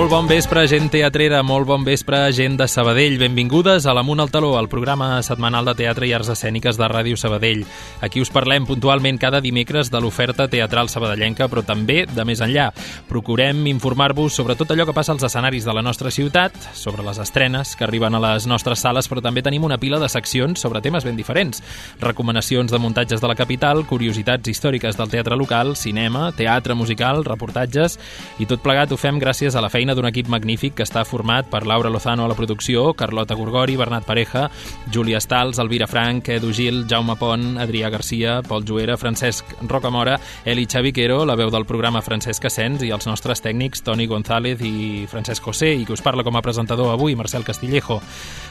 Molt bon vespre, gent teatrera, molt bon vespre, gent de Sabadell. Benvingudes a l'Amunt al Taló, el programa setmanal de teatre i arts escèniques de Ràdio Sabadell. Aquí us parlem puntualment cada dimecres de l'oferta teatral sabadellenca, però també de més enllà. Procurem informar-vos sobre tot allò que passa als escenaris de la nostra ciutat, sobre les estrenes que arriben a les nostres sales, però també tenim una pila de seccions sobre temes ben diferents. Recomanacions de muntatges de la capital, curiositats històriques del teatre local, cinema, teatre musical, reportatges, i tot plegat ho fem gràcies a la feina d'un equip magnífic que està format per Laura Lozano a la producció, Carlota Gorgori, Bernat Pareja, Júlia Stals, Elvira Frank, Edu Gil, Jaume Pont, Adrià Garcia, Pol Juera, Francesc Rocamora, Eli Xaviquero, la veu del programa Francesc Ascens i els nostres tècnics Toni González i Francesc José, i que us parla com a presentador avui, Marcel Castillejo.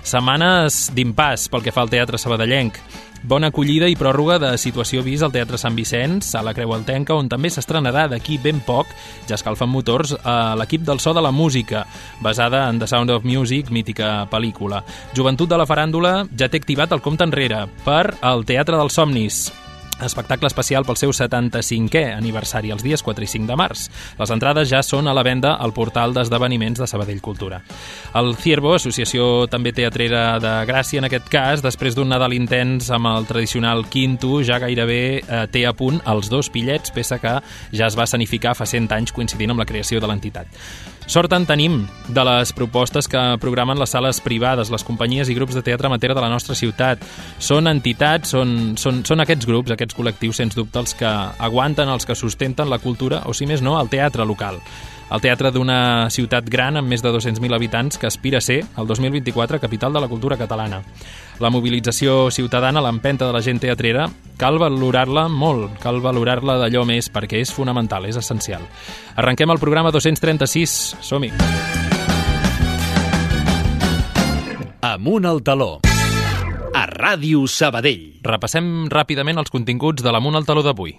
Setmanes d'impàs pel que fa al teatre sabadellenc. Bona acollida i pròrroga de situació vist al Teatre Sant Vicenç, a la Creu Altenca, on també s'estrenarà d'aquí ben poc, ja escalfen motors, a l'equip del so de la música, basada en The Sound of Music, mítica pel·lícula. Joventut de la faràndula ja té activat el compte enrere per al Teatre dels Somnis, espectacle especial pel seu 75è aniversari els dies 4 i 5 de març. Les entrades ja són a la venda al portal d'esdeveniments de Sabadell Cultura. El Ciervo, associació també teatrera de Gràcia en aquest cas, després d'un Nadal intens amb el tradicional quinto, ja gairebé eh, té a punt els dos pillets, peça que ja es va sanificar fa 100 anys coincidint amb la creació de l'entitat. Sort en tenim de les propostes que programen les sales privades, les companyies i grups de teatre amateur de la nostra ciutat. Són entitats, són, són, són aquests grups, aquests col·lectius, sens dubte, els que aguanten, els que sustenten la cultura, o si més no, el teatre local el teatre d'una ciutat gran amb més de 200.000 habitants que aspira a ser, el 2024, capital de la cultura catalana. La mobilització ciutadana, l'empenta de la gent teatrera, cal valorar-la molt, cal valorar-la d'allò més perquè és fonamental, és essencial. Arrenquem el programa 236, som-hi! Amunt al taló. A Ràdio Sabadell. Repassem ràpidament els continguts de l'Amunt al Taló d'avui.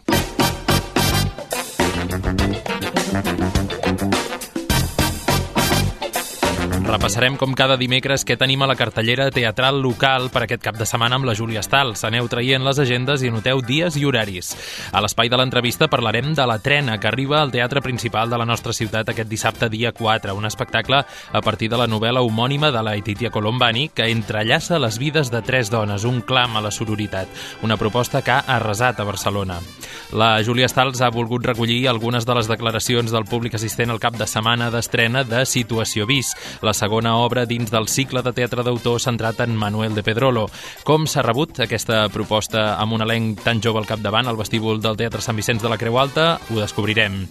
Repassarem com cada dimecres què tenim a la cartellera teatral local per aquest cap de setmana amb la Júlia Stals. Aneu traient les agendes i anoteu dies i horaris. A l'espai de l'entrevista parlarem de la trena que arriba al teatre principal de la nostra ciutat aquest dissabte dia 4, un espectacle a partir de la novel·la homònima de la Etitia Colombani que entrellaça les vides de tres dones, un clam a la sororitat, una proposta que ha arrasat a Barcelona. La Júlia Stals ha volgut recollir algunes de les declaracions del públic assistent al cap de setmana d'estrena de Situació Vis, la segona obra dins del cicle de teatre d'autor centrat en Manuel de Pedrolo. Com s'ha rebut aquesta proposta amb un elenc tan jove al capdavant al vestíbul del Teatre Sant Vicenç de la Creu Alta? Ho descobrirem.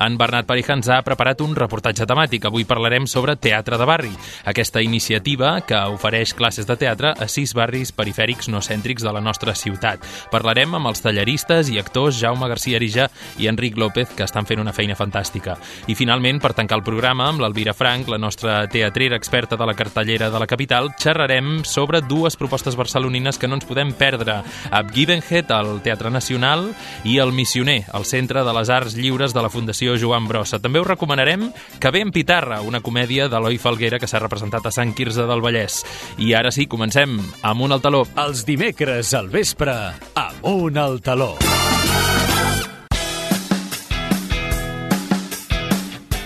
En Bernat Parija ens ha preparat un reportatge temàtic. Avui parlarem sobre Teatre de Barri, aquesta iniciativa que ofereix classes de teatre a sis barris perifèrics no cèntrics de la nostra ciutat. Parlarem amb els tallaristes i actors Jaume García Arija i Enric López, que estan fent una feina fantàstica. I finalment, per tancar el programa, amb l'Alvira Frank, la nostra teatrera experta de la cartellera de la capital, xerrarem sobre dues propostes barcelonines que no ens podem perdre. Ab Givenhead, al Teatre Nacional, i El Missioner, al Centre de les Arts Lliures de la Fundació Joan Brossa. També us recomanarem Que ve en Pitarra, una comèdia d'Eloi Falguera que s'ha representat a Sant Quirze del Vallès. I ara sí, comencem amb un al taló. Els dimecres al vespre, Amunt al taló.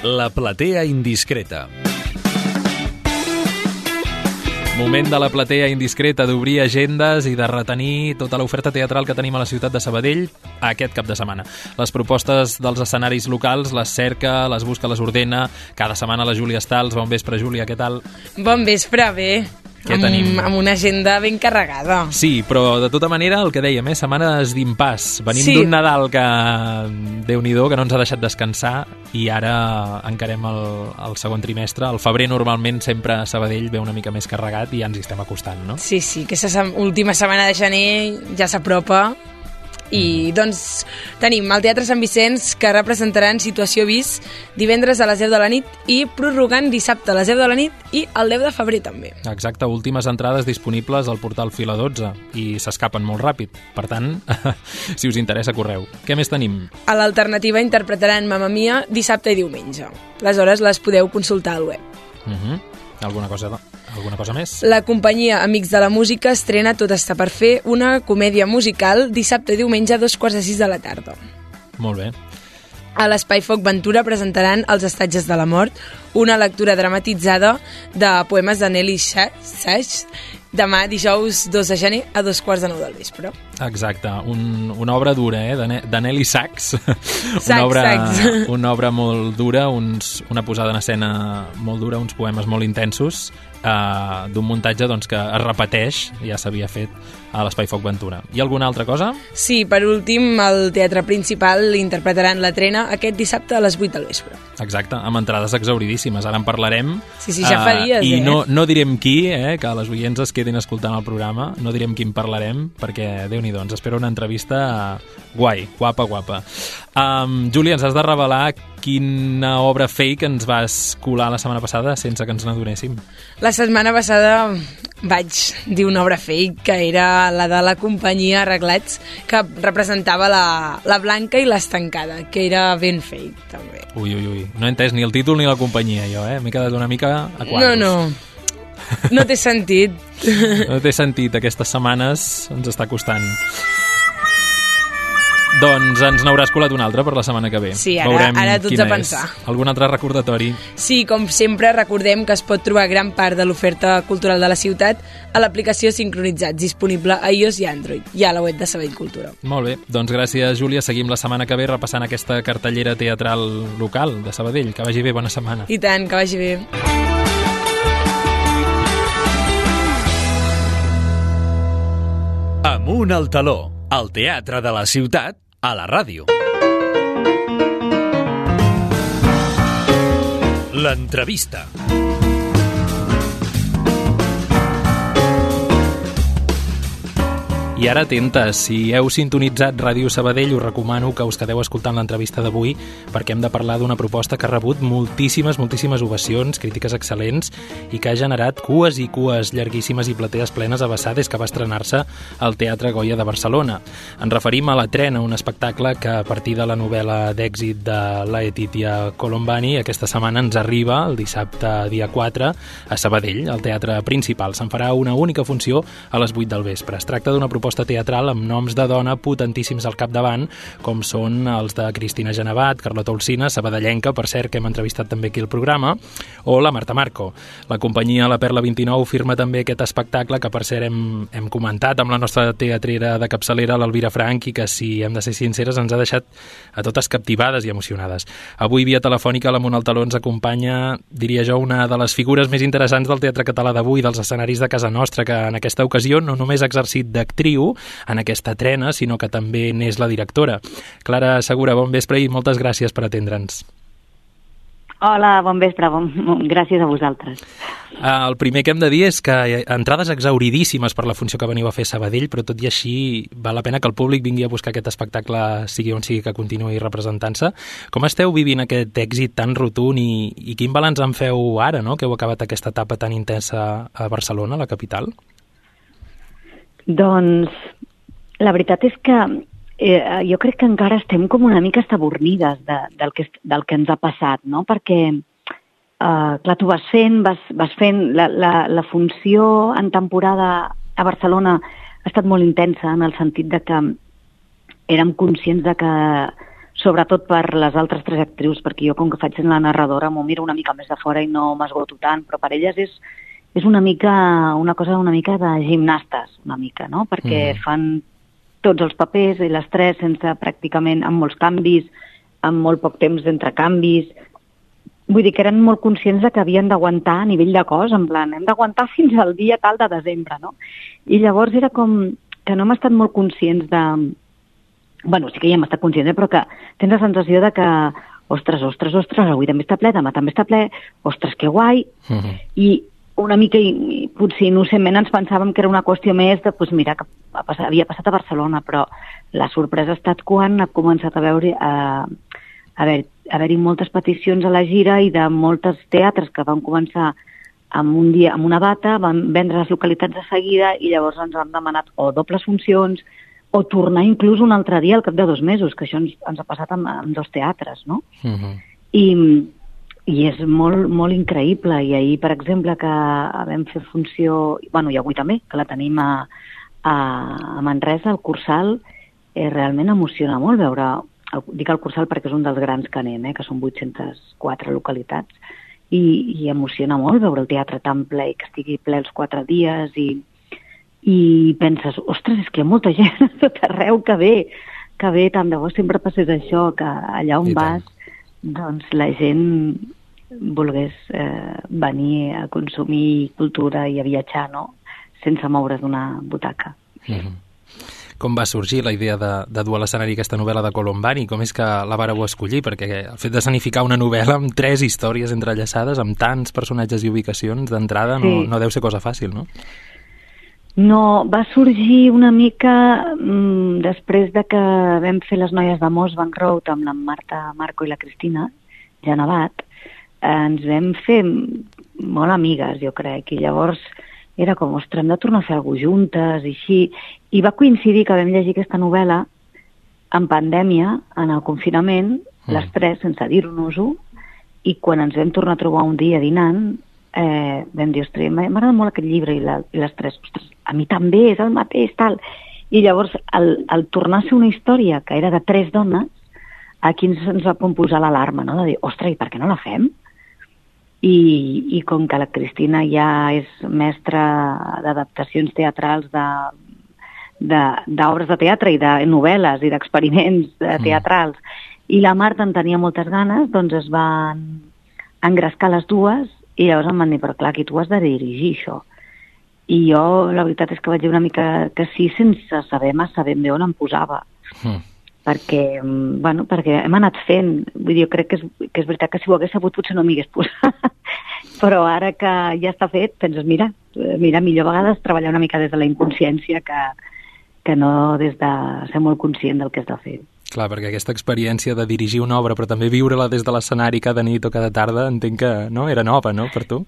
La platea indiscreta. Moment de la platea indiscreta d'obrir agendes i de retenir tota l'oferta teatral que tenim a la ciutat de Sabadell aquest cap de setmana. Les propostes dels escenaris locals les cerca, les busca, les ordena. Cada setmana la Júlia Stals. Bon vespre, Júlia, què tal? Bon vespre, bé. Què amb, tenim? Amb una agenda ben carregada. Sí, però de tota manera, el que dèiem, eh, setmanes d'impàs. Venim Sí. d'un Nadal que, déu nhi que no ens ha deixat descansar i ara encarem el, el segon trimestre. El febrer normalment sempre a Sabadell ve una mica més carregat i ja ens hi estem acostant, no? Sí, sí, aquesta última setmana de gener ja s'apropa i doncs tenim el Teatre Sant Vicenç que representaran Situació Vis divendres a les 10 de la nit i prorrogant dissabte a les 10 de la nit i el 10 de febrer també. Exacte, últimes entrades disponibles al portal Fila 12 i s'escapen molt ràpid. Per tant, si us interessa, correu. Què més tenim? A l'alternativa interpretaran Mamma Mia dissabte i diumenge. Les hores les podeu consultar al web. Uh -huh. Alguna cosa, alguna cosa més? La companyia Amics de la Música estrena Tot està per fer, una comèdia musical dissabte i diumenge a dos quarts de sis de la tarda. Molt bé. A l'Espai Foc Ventura presentaran Els estatges de la mort, una lectura dramatitzada de poemes de Nelly Sachs, demà dijous 2 de gener a dos quarts de nou del vespre. Exacte, un, una obra dura, eh, Nelly Sachs. Sachs, una, obra, Sachs. una obra molt dura, uns, una posada en escena molt dura, uns poemes molt intensos, eh, d'un muntatge doncs, que es repeteix, ja s'havia fet a l'Espai Foc Ventura. I alguna altra cosa? Sí, per últim, al Teatre Principal interpretaran la trena aquest dissabte a les 8 del vespre. Exacte, amb entrades exauridíssimes. Ara en parlarem. Sí, sí, ja fa dies, I eh? no, no direm qui, eh, que les oients es quedin escoltant el programa. No direm qui en parlarem, perquè, déu nhi ens espera una entrevista guai, guapa, guapa. Um, Júlia, ens has de revelar quina obra fake ens vas colar la setmana passada sense que ens n'adonéssim. La setmana passada vaig dir una obra fake que era la de la companyia Arreglats que representava la, la Blanca i l'Estancada, que era ben fake també. Ui, ui, ui. No he entès ni el títol ni la companyia, jo, eh? M'he quedat una mica a No, quadros. no, no té sentit. No té sentit, aquestes setmanes ens està costant. Doncs ens n'hauràs colat un altre per la setmana que ve. Sí, ara- Veurem ara tots quina a pensar. És. Algun altre recordatori? Sí, com sempre, recordem que es pot trobar gran part de l'oferta cultural de la ciutat a l'aplicació Sincronitzats, disponible a iOS i Android, i a la web de Sabell Cultura. Molt bé, doncs gràcies Júlia. Seguim la setmana que ve repassant aquesta cartellera teatral local de Sabadell. Que vagi bé, bona setmana. I tant, que vagi bé. Amunt al taló, al teatre de la ciutat, a la ràdio. L'entrevista. I ara atenta, si heu sintonitzat Ràdio Sabadell, us recomano que us quedeu escoltant l'entrevista d'avui perquè hem de parlar d'una proposta que ha rebut moltíssimes, moltíssimes ovacions, crítiques excel·lents i que ha generat cues i cues llarguíssimes i platees plenes a vessar des que va estrenar-se al Teatre Goya de Barcelona. Ens referim a La Trena, un espectacle que a partir de la novel·la d'èxit de Laetitia Colombani aquesta setmana ens arriba el dissabte dia 4 a Sabadell, al Teatre Principal. Se'n farà una única funció a les 8 del vespre. Es tracta d'una proposta teatral amb noms de dona potentíssims al capdavant, com són els de Cristina Genevat, Carlota Olsina, Sabadellenca, per cert, que hem entrevistat també aquí al programa, o la Marta Marco. La companyia La Perla 29 firma també aquest espectacle que, per cert, hem, hem comentat amb la nostra teatrera de capçalera, l'Elvira Frank, i que, si hem de ser sinceres, ens ha deixat a totes captivades i emocionades. Avui, via telefònica, la Mona Taló ens acompanya, diria jo, una de les figures més interessants del teatre català d'avui, dels escenaris de casa nostra, que en aquesta ocasió no només ha exercit d'actriu en aquesta trena, sinó que també n'és la directora. Clara Segura, bon vespre i moltes gràcies per atendre'ns. Hola, bon vespre, bon, gràcies a vosaltres. Eh, El primer que hem de dir és que entrades exauridíssimes per la funció que veniu a fer a Sabadell, però tot i així val la pena que el públic vingui a buscar aquest espectacle, sigui on sigui que continuï representant-se. Com esteu vivint aquest èxit tan rotund i, i quin balanç en feu ara, no?, que heu acabat aquesta etapa tan intensa a Barcelona, la capital? Doncs la veritat és que eh, jo crec que encara estem com una mica estabornides de, del, que, del que ens ha passat, no? Perquè, eh, clar, tu vas fent, vas, vas fent... La, la, la funció en temporada a Barcelona ha estat molt intensa en el sentit de que érem conscients de que sobretot per les altres tres actrius, perquè jo com que faig sent la narradora m'ho miro una mica més de fora i no m'esgoto tant, però per elles és, és una mica una cosa una mica de gimnastes, una mica, no? Perquè mm. fan tots els papers i les tres sense pràcticament amb molts canvis, amb molt poc temps d'entre canvis. Vull dir que eren molt conscients de que havien d'aguantar a nivell de cos, en plan, hem d'aguantar fins al dia tal de desembre, no? I llavors era com que no hem estat molt conscients de... bueno, sí que ja hem estat conscients, eh, però que tens la sensació de que ostres, ostres, ostres, avui també està ple, demà també està ple, ostres, que guai, Uh -huh. i una mica, i, potser innocentment ens pensàvem que era una qüestió més de, doncs mira, que havia passat a Barcelona, però la sorpresa ha estat quan ha començat a veure a, a haver, a haver-hi moltes peticions a la gira i de moltes teatres que van començar amb un dia, amb una data, van vendre les localitats de seguida i llavors ens han demanat o dobles funcions o tornar inclús un altre dia al cap de dos mesos, que això ens, ens ha passat amb, amb dos teatres, no? Uh -huh. I, i és molt, molt increïble. I ahir, per exemple, que vam fer funció, bueno, i avui també, que la tenim a, a, a Manresa, al Cursal, eh, realment emociona molt veure dic el Cursal perquè és un dels grans que anem, eh, que són 804 localitats, i, i emociona molt veure el teatre tan ple i que estigui ple els quatre dies i, i penses, ostres, és que hi ha molta gent a tot arreu que ve, que ve, tant de bo sempre passés això, que allà on I tant. vas, doncs la gent volgués eh, venir a consumir cultura i a viatjar, no?, sense moure's d'una butaca. Mhm. Com va sorgir la idea de, de dur a l'escenari aquesta novel·la de Colombani? Com és que la vareu escollir? Perquè el fet de sanificar una novel·la amb tres històries entrellaçades, amb tants personatges i ubicacions, d'entrada no, Sí. no deu ser cosa fàcil, no? No, va sorgir una mica mm, després de que vam fer les noies de Moss Bank Road amb la Marta Marco i la Cristina Genevat, eh, ens vam fer molt amigues, jo crec, i llavors era com, ostres, hem de tornar a fer alguna juntes i així. I va coincidir que vam llegir aquesta novel·la en pandèmia, en el confinament, Mm. les tres, sense dir-nos-ho, i quan ens vam tornar a trobar un dia dinant, eh, vam dir, ostres, agradat molt aquest llibre, i, la, i les tres, ostres, a mi també, és el mateix, tal. I llavors, al, al tornar a ser una història que era de tres dones, aquí ens, ens va composar l'alarma, no?, de dir, ostres, i per què no la fem? I, i com que la Cristina ja és mestra d'adaptacions teatrals de de- d'obres de, de teatre i de novel·les i d'experiments de Mm. teatrals i la Marta en tenia moltes ganes, doncs es van engrescar les dues i llavors em van dir, però clar, aquí tu has de dirigir això. I jo, la veritat és que vaig dir una mica que sí, sense saber massa ben bé on em posava Mm. Perquè, mm, bueno, perquè hem anat fent. Vull dir, jo crec que és, que és veritat que si ho hagués sabut potser no m'hi hagués posat. Però ara que ja està fet, penses, mira, mira, millor a vegades treballar una mica des de la inconsciència que, que no des de ser molt conscient del que has de fer. Clar, perquè aquesta experiència de dirigir una obra, però també viure-la des de l'escenari cada nit o cada tarda, entenc que no era nova, no?, per tu?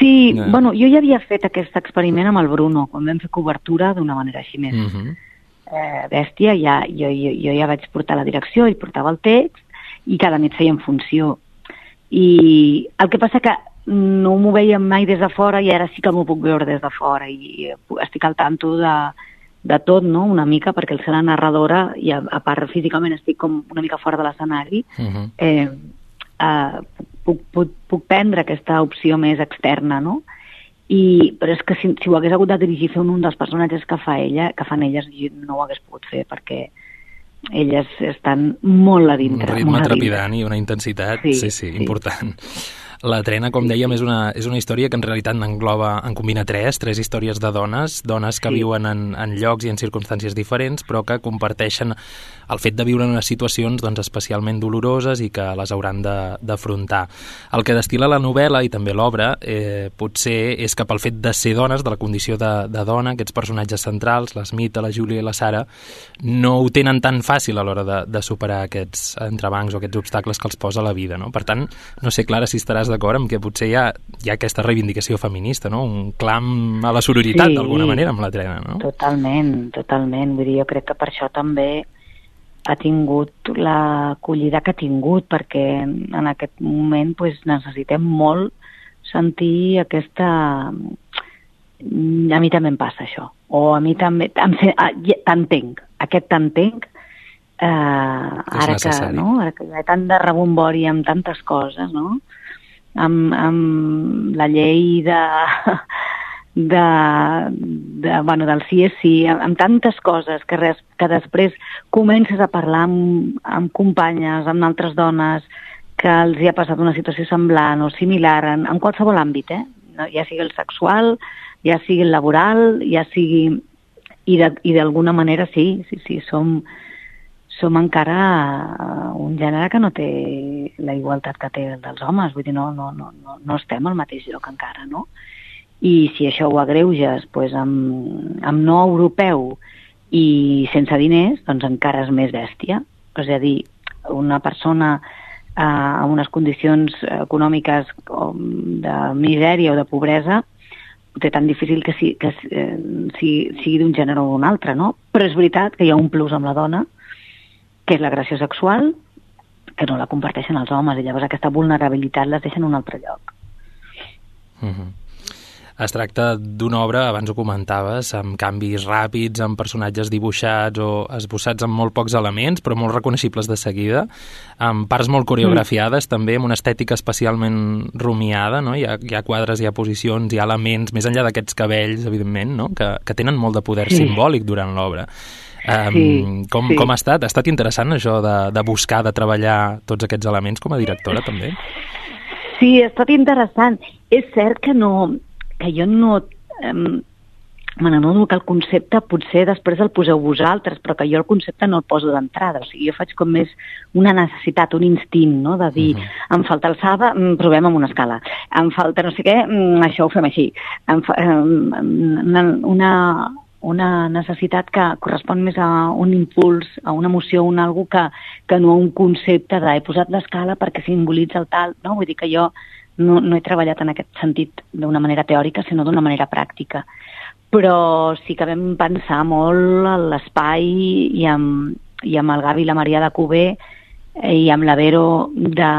Sí, Ja. bueno, jo ja havia fet aquest experiment amb el Bruno, quan vam fer cobertura d'una manera així més Mm -hmm. Eh, bèstia, ja, jo, jo, jo ja vaig portar la direcció, ell portava el text i cada nit feien funció. I el que passa que no m'ho veiem mai des de fora i ara sí que m'ho puc veure des de fora i eh, estic al tanto de, de tot, no?, una mica, perquè el ser la narradora i a, a part físicament estic com una mica fora de l'escenari, Mm -hmm. eh, eh, puc, puc, puc prendre aquesta opció més externa, no? I, però és que si, si ho hagués hagut de dirigir fer un, un dels personatges que fa ella, que fan elles, no ho hagués pogut fer perquè elles estan molt a Un dintre. ritme molt a dintre. trepidant i una intensitat, sí, sí, sí, sí. important. La trena, com dèiem, és una, és una història que en realitat engloba, en combina tres, tres històries de dones, dones que Sí. viuen en, en llocs i en circumstàncies diferents, però que comparteixen el fet de viure en unes situacions doncs, especialment doloroses i que les hauran de- d'afrontar. El que destila la novel·la i també l'obra eh, potser és que pel fet de ser dones, de la condició de, de dona, aquests personatges centrals, l'Esmita, la Júlia i la Sara, no ho tenen tan fàcil a l'hora de, de superar aquests entrebancs o aquests obstacles que els posa la vida. No? Per tant, no sé, Clara, si estaràs d'acord amb que potser hi ha, hi ha aquesta reivindicació feminista, no? un clam a la sororitat, Sí. d'alguna manera, amb la trena. No? Totalment, totalment. Vull dir, jo crec que per això també ha tingut l'acollida que ha tingut, perquè en aquest moment pues, necessitem molt sentir aquesta... A mi també em passa això. O a mi també... T'entenc. Aquest t'entenc eh, ara, que, no? ara que hi ha tant de rebombori amb tantes coses, no? Amb, amb la llei de, de, de, bueno, del sí és sí, amb, amb tantes coses que, res, que després comences a parlar amb, amb companyes, amb altres dones que els hi ha passat una situació semblant o similar en, en qualsevol àmbit, eh? No, ja sigui el sexual, ja sigui el laboral, ja sigui... I d'alguna manera sí, sí, sí, som, som encara eh, un gènere que no té la igualtat que té el dels homes, vull dir, no, no, no, no, estem al mateix lloc encara, no? I si això ho agreuges pues, amb, amb no europeu i sense diners, doncs encara és més bèstia. És a dir, una persona eh, amb unes condicions econòmiques de misèria o de pobresa té tan difícil que, si, que eh, si, sigui d'un gènere o d'un altre, no? Però és veritat que hi ha un plus amb la dona, que és l'agressió sexual, que no la comparteixen els homes, i llavors aquesta vulnerabilitat les deixa en un altre lloc. Uh -huh. Es tracta d'una obra, abans ho comentaves, amb canvis ràpids, amb personatges dibuixats o esbossats amb molt pocs elements, però molt reconeixibles de seguida, amb parts molt coreografiades mm. també, amb una estètica especialment rumiada, no? hi, ha, hi ha quadres, hi ha posicions, hi ha elements, més enllà d'aquests cabells, evidentment, no? que, que tenen molt de poder sí. simbòlic durant l'obra. Um, sí, com, sí. com ha estat? Ha estat interessant això de, de buscar, de treballar tots aquests elements com a directora també? Sí, ha estat interessant. És cert que no, que jo no... Um, me n'adono que el concepte potser després el poseu vosaltres, però que jo el concepte no el poso d'entrada. O sigui, jo faig com més una necessitat, un instint, no?, de dir, uh -huh. em falta alçada, provem amb una escala. Em falta no sé què, mm, això ho fem així. Em fa, una, una, una necessitat que correspon més a un impuls, a una emoció, a un algo que, que no a un concepte de he posat l'escala perquè simbolitza el tal, no? Vull dir que jo no, no he treballat en aquest sentit d'una manera teòrica, sinó d'una manera pràctica. Però sí que vam pensar molt en l'espai i, amb, i amb el Gavi i la Maria de Cubé eh, i amb la Vero de,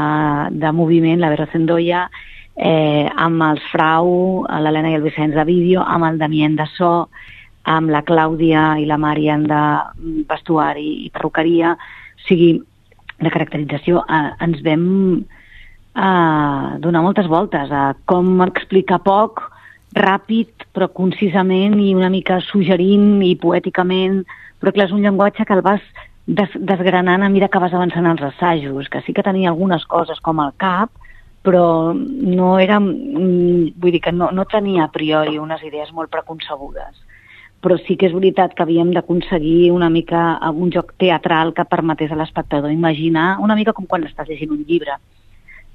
de moviment, la Vero Zendoya, eh, amb els Frau, l'Helena i el Vicenç de vídeo, amb el Damien de so, amb la Clàudia i la Marian de vestuari i perruqueria, o sigui, de caracterització, eh, ens vam eh, donar moltes voltes a com explicar poc, ràpid, però concisament i una mica suggerint i poèticament, però clar, és un llenguatge que el vas des desgranant a mesura que vas avançant els assajos, que sí que tenia algunes coses com el cap, però no era, mm, vull dir que no, no tenia a priori unes idees molt preconcebudes però sí que és veritat que havíem d'aconseguir una mica un joc teatral que permetés a l'espectador imaginar, una mica com quan estàs llegint un llibre,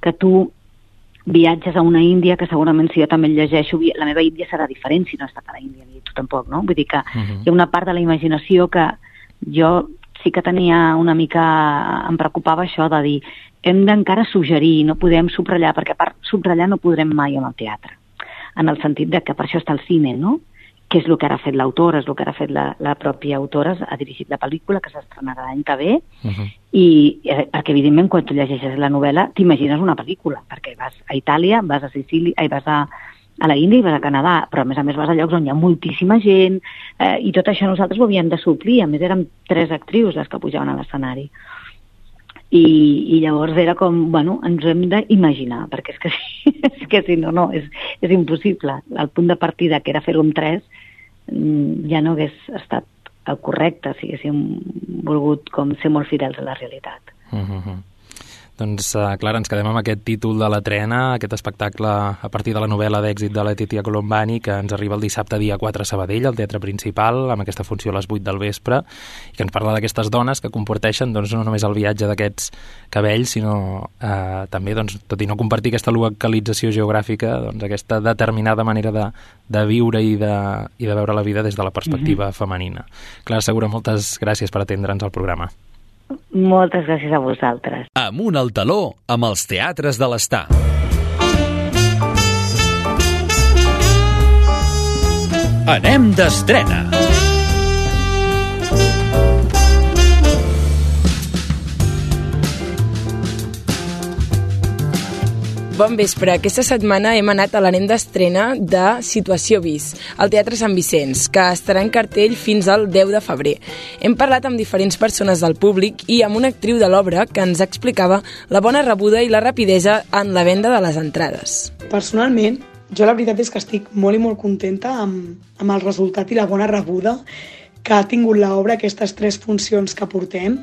que tu viatges a una Índia que segurament si jo també el llegeixo, la meva Índia serà diferent si no he estat a la Índia, ni tu tampoc, no? Vull dir que uh -huh. hi ha una part de la imaginació que jo sí que tenia una mica... em preocupava això de dir hem d'encara suggerir, no podem subratllar, perquè a part subratllar no podrem mai amb el teatre, en el sentit de que per això està el cine, no? Que és el que ara ha fet l'autora, és el que ara ha fet la, la pròpia autora, ha dirigit la pel·lícula que s'estrenarà l'any que ve, uh -huh. i eh, perquè evidentment quan tu llegeixes la novel·la t'imagines una pel·lícula, perquè vas a Itàlia, vas a Sicília, i vas a, a la Índia i vas a Canadà, però a més a més vas a llocs on hi ha moltíssima gent, eh, i tot això nosaltres ho havíem de suplir, a més érem tres actrius les que pujaven a l'escenari. I, i llavors era com, bueno, ens ho hem d'imaginar, perquè és que, és que si no, no, és, és impossible. El punt de partida, que era fer-ho amb tres, mm, ja no hagués estat el correcte si haguéssim volgut com ser molt fidels a la realitat. Uh mhm, -huh. Doncs, uh, Clara, ens quedem amb aquest títol de la trena, aquest espectacle a partir de la novel·la d'èxit de Letitia Colombani, que ens arriba el dissabte dia 4 a Sabadell, al Teatre Principal, amb aquesta funció a les 8 del vespre, i que ens parla d'aquestes dones que comporteixen doncs, no només el viatge d'aquests cabells, sinó eh, també, doncs, tot i no compartir aquesta localització geogràfica, doncs, aquesta determinada manera de, de viure i de, i de veure la vida des de la perspectiva mm -hmm. femenina. Clara Segura, moltes gràcies per atendre'ns al programa. Moltes gràcies a vosaltres. Amunt al taló amb els teatres de l'Estar. Anem d'estrena. Bon vespre. Aquesta setmana hem anat a l'anem d'estrena de Situació Vis, al Teatre Sant Vicenç, que estarà en cartell fins al 10 de febrer. Hem parlat amb diferents persones del públic i amb una actriu de l'obra que ens explicava la bona rebuda i la rapidesa en la venda de les entrades. Personalment, jo la veritat és que estic molt i molt contenta amb, amb el resultat i la bona rebuda que ha tingut l'obra aquestes tres funcions que portem.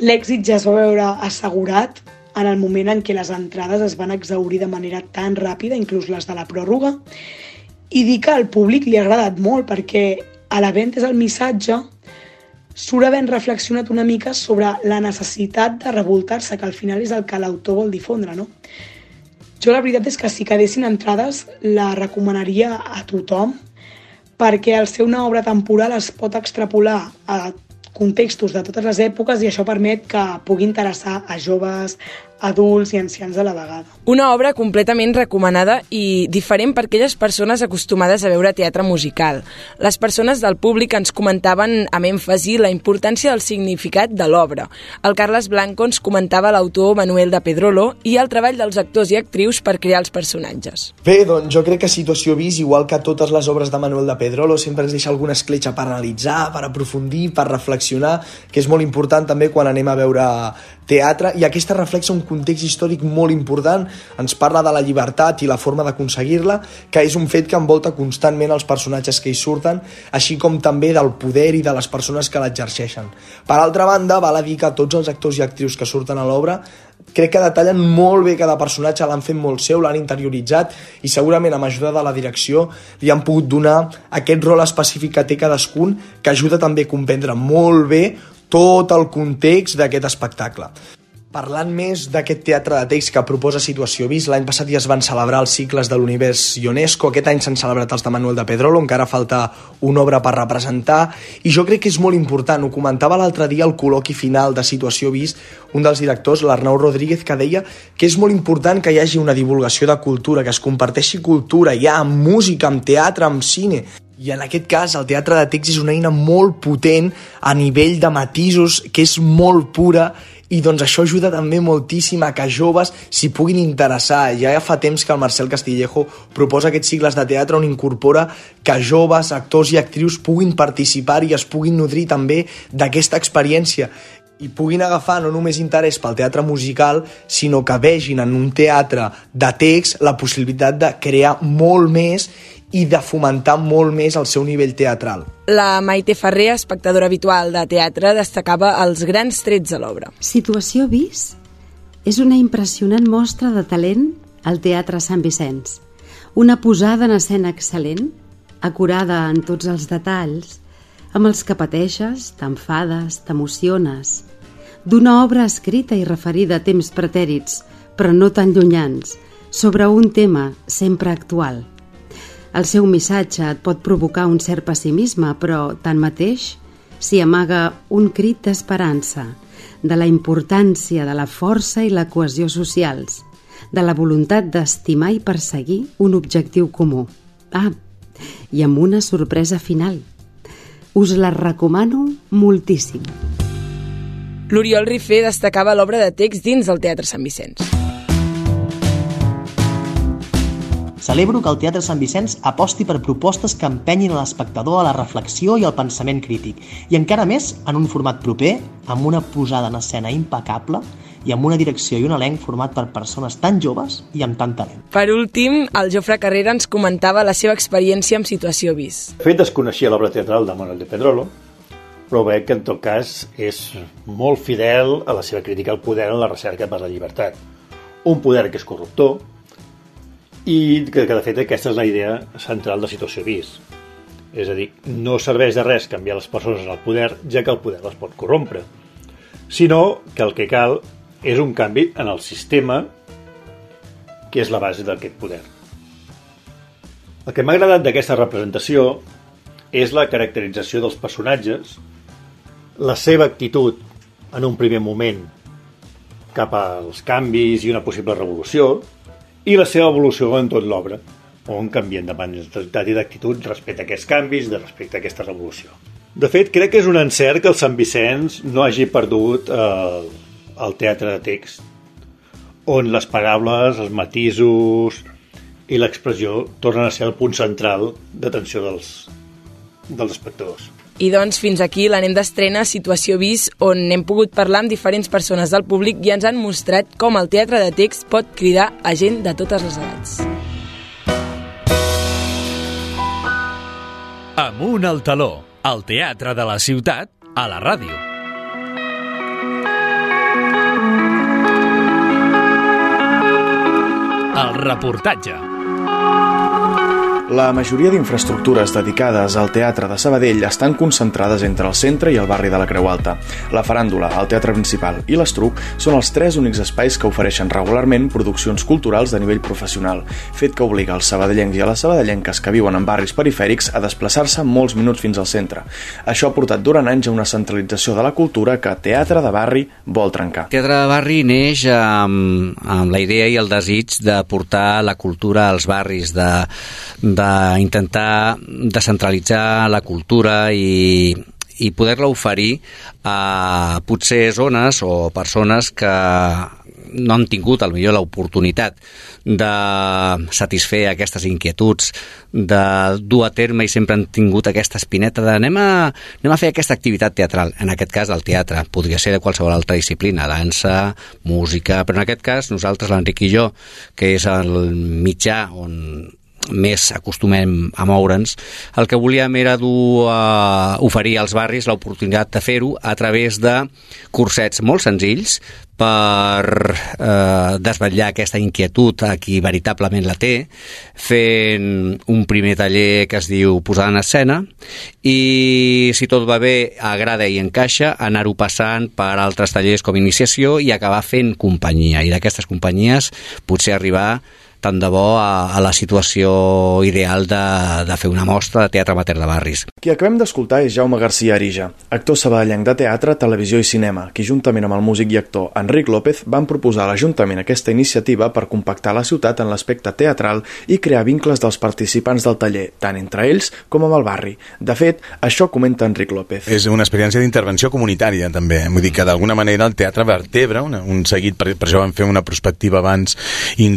L'èxit ja es va veure assegurat en el moment en què les entrades es van exaurir de manera tan ràpida, inclús les de la pròrroga, i dir que al públic li ha agradat molt perquè a la venda és el missatge surt havent reflexionat una mica sobre la necessitat de revoltar-se, que al final és el que l'autor vol difondre, no? Jo la veritat és que si quedessin entrades la recomanaria a tothom perquè al ser una obra temporal es pot extrapolar a contextos de totes les èpoques i això permet que pugui interessar a joves, adults i ancians a la vegada. Una obra completament recomanada i diferent per aquelles persones acostumades a veure teatre musical. Les persones del públic ens comentaven amb èmfasi la importància del significat de l'obra. El Carles Blanco ens comentava l'autor Manuel de Pedrolo i el treball dels actors i actrius per crear els personatges. Bé, doncs jo crec que Situació Vis, igual que totes les obres de Manuel de Pedrolo, sempre ens deixa alguna escletxa per analitzar, per aprofundir, per reflexionar, que és molt important també quan anem a veure teatre, i aquesta reflexa un context històric molt important, ens parla de la llibertat i la forma d'aconseguir-la, que és un fet que envolta constantment els personatges que hi surten, així com també del poder i de les persones que l'exerceixen. Per altra banda, val a dir que tots els actors i actrius que surten a l'obra crec que detallen molt bé cada personatge, l'han fet molt seu, l'han interioritzat i segurament amb ajuda de la direcció li han pogut donar aquest rol específic que té cadascun que ajuda també a comprendre molt bé tot el context d'aquest espectacle. Parlant més d'aquest teatre de text que proposa Situació Vis, l'any passat ja es van celebrar els cicles de l'univers UNESCO, aquest any s'han celebrat els de Manuel de Pedrolo, encara falta una obra per representar, i jo crec que és molt important, ho comentava l'altre dia al col·loqui final de Situació Vis, un dels directors, l'Arnau Rodríguez, que deia que és molt important que hi hagi una divulgació de cultura, que es comparteixi cultura, ja amb música, amb teatre, amb cine, i en aquest cas el teatre de text és una eina molt potent a nivell de matisos, que és molt pura i doncs això ajuda també moltíssim a que joves s'hi puguin interessar. Ja fa temps que el Marcel Castillejo proposa aquests cicles de teatre on incorpora que joves, actors i actrius puguin participar i es puguin nodrir també d'aquesta experiència i puguin agafar no només interès pel teatre musical, sinó que vegin en un teatre de text la possibilitat de crear molt més i de fomentar molt més el seu nivell teatral. La Maite Ferrer, espectadora habitual de teatre, destacava els grans trets de l'obra. Situació Vis és una impressionant mostra de talent al Teatre Sant Vicenç. Una posada en escena excel·lent, acurada en tots els detalls, amb els que pateixes, t'enfades, t'emociones, d'una obra escrita i referida a temps pretèrits, però no tan llunyans, sobre un tema sempre actual – el seu missatge et pot provocar un cert pessimisme, però, tanmateix, s'hi amaga un crit d'esperança, de la importància de la força i la cohesió socials, de la voluntat d'estimar i perseguir un objectiu comú. Ah, i amb una sorpresa final. Us la recomano moltíssim. L'Oriol Rifé destacava l'obra de text dins del Teatre Sant Vicenç. Celebro que el Teatre Sant Vicenç aposti per propostes que empenyin a l'espectador a la reflexió i al pensament crític, i encara més en un format proper, amb una posada en escena impecable i amb una direcció i un elenc format per persones tan joves i amb tant talent. Per últim, el Jofre Carrera ens comentava la seva experiència amb Situació Vis. De fet, desconeixia l'obra teatral de Manuel de Pedrolo, però veig que en tot cas és molt fidel a la seva crítica al poder en la recerca per la llibertat. Un poder que és corruptor, i que, que de fet aquesta és la idea central de situació vis. És a dir, no serveix de res canviar les persones al poder, ja que el poder les pot corrompre, sinó que el que cal és un canvi en el sistema que és la base d'aquest poder. El que m'ha agradat d'aquesta representació és la caracterització dels personatges, la seva actitud en un primer moment cap als canvis i una possible revolució, i la seva evolució en tot l'obra, on canvien de mentalitat i d'actitud respecte a aquests canvis, de respecte a aquesta revolució. De fet, crec que és un encert que el Sant Vicenç no hagi perdut eh, el teatre de text, on les paraules, els matisos i l'expressió tornen a ser el punt central d'atenció dels, dels espectadors. I doncs fins aquí l'anem d'estrena Situació Vis, on hem pogut parlar amb diferents persones del públic i ens han mostrat com el teatre de text pot cridar a gent de totes les edats. Amunt al taló, el teatre de la ciutat, a la ràdio. El reportatge. La majoria d'infraestructures dedicades al teatre de Sabadell estan concentrades entre el centre i el barri de la Creu Alta. La faràndula, el teatre principal i l'estruc són els tres únics espais que ofereixen regularment produccions culturals de nivell professional, fet que obliga els sabadellencs i les sabadellenques que viuen en barris perifèrics a desplaçar-se molts minuts fins al centre. Això ha portat durant anys a una centralització de la cultura que Teatre de Barri vol trencar. Teatre de Barri neix amb, amb la idea i el desig de portar la cultura als barris, de, d'intentar descentralitzar la cultura i, i poder-la oferir a potser zones o persones que no han tingut al millor l'oportunitat de satisfer aquestes inquietuds, de dur a terme i sempre han tingut aquesta espineta de anem a, anem a fer aquesta activitat teatral, en aquest cas el teatre, podria ser de qualsevol altra disciplina, dansa, música, però en aquest cas nosaltres, l'Enric i jo, que és el mitjà on més acostumem a moure'ns, el que volíem era dur a oferir als barris l'oportunitat de fer-ho a través de cursets molt senzills per eh, desvetllar aquesta inquietud a qui veritablement la té, fent un primer taller que es diu Posar en escena i si tot va bé, agrada i encaixa, anar-ho passant per altres tallers com iniciació i acabar fent companyia. I d'aquestes companyies potser arribar tant de bo a, a la situació ideal de, de fer una mostra de teatre amateur de barris. Qui acabem d'escoltar és Jaume García Arija, actor sabadellenc de teatre, televisió i cinema, qui juntament amb el músic i actor Enric López van proposar a l'Ajuntament aquesta iniciativa per compactar la ciutat en l'aspecte teatral i crear vincles dels participants del taller, tant entre ells com amb el barri. De fet, això comenta Enric López. És una experiència d'intervenció comunitària, també. Vull dir que d'alguna manera el teatre vertebra una, un seguit, per, per això vam fer una prospectiva abans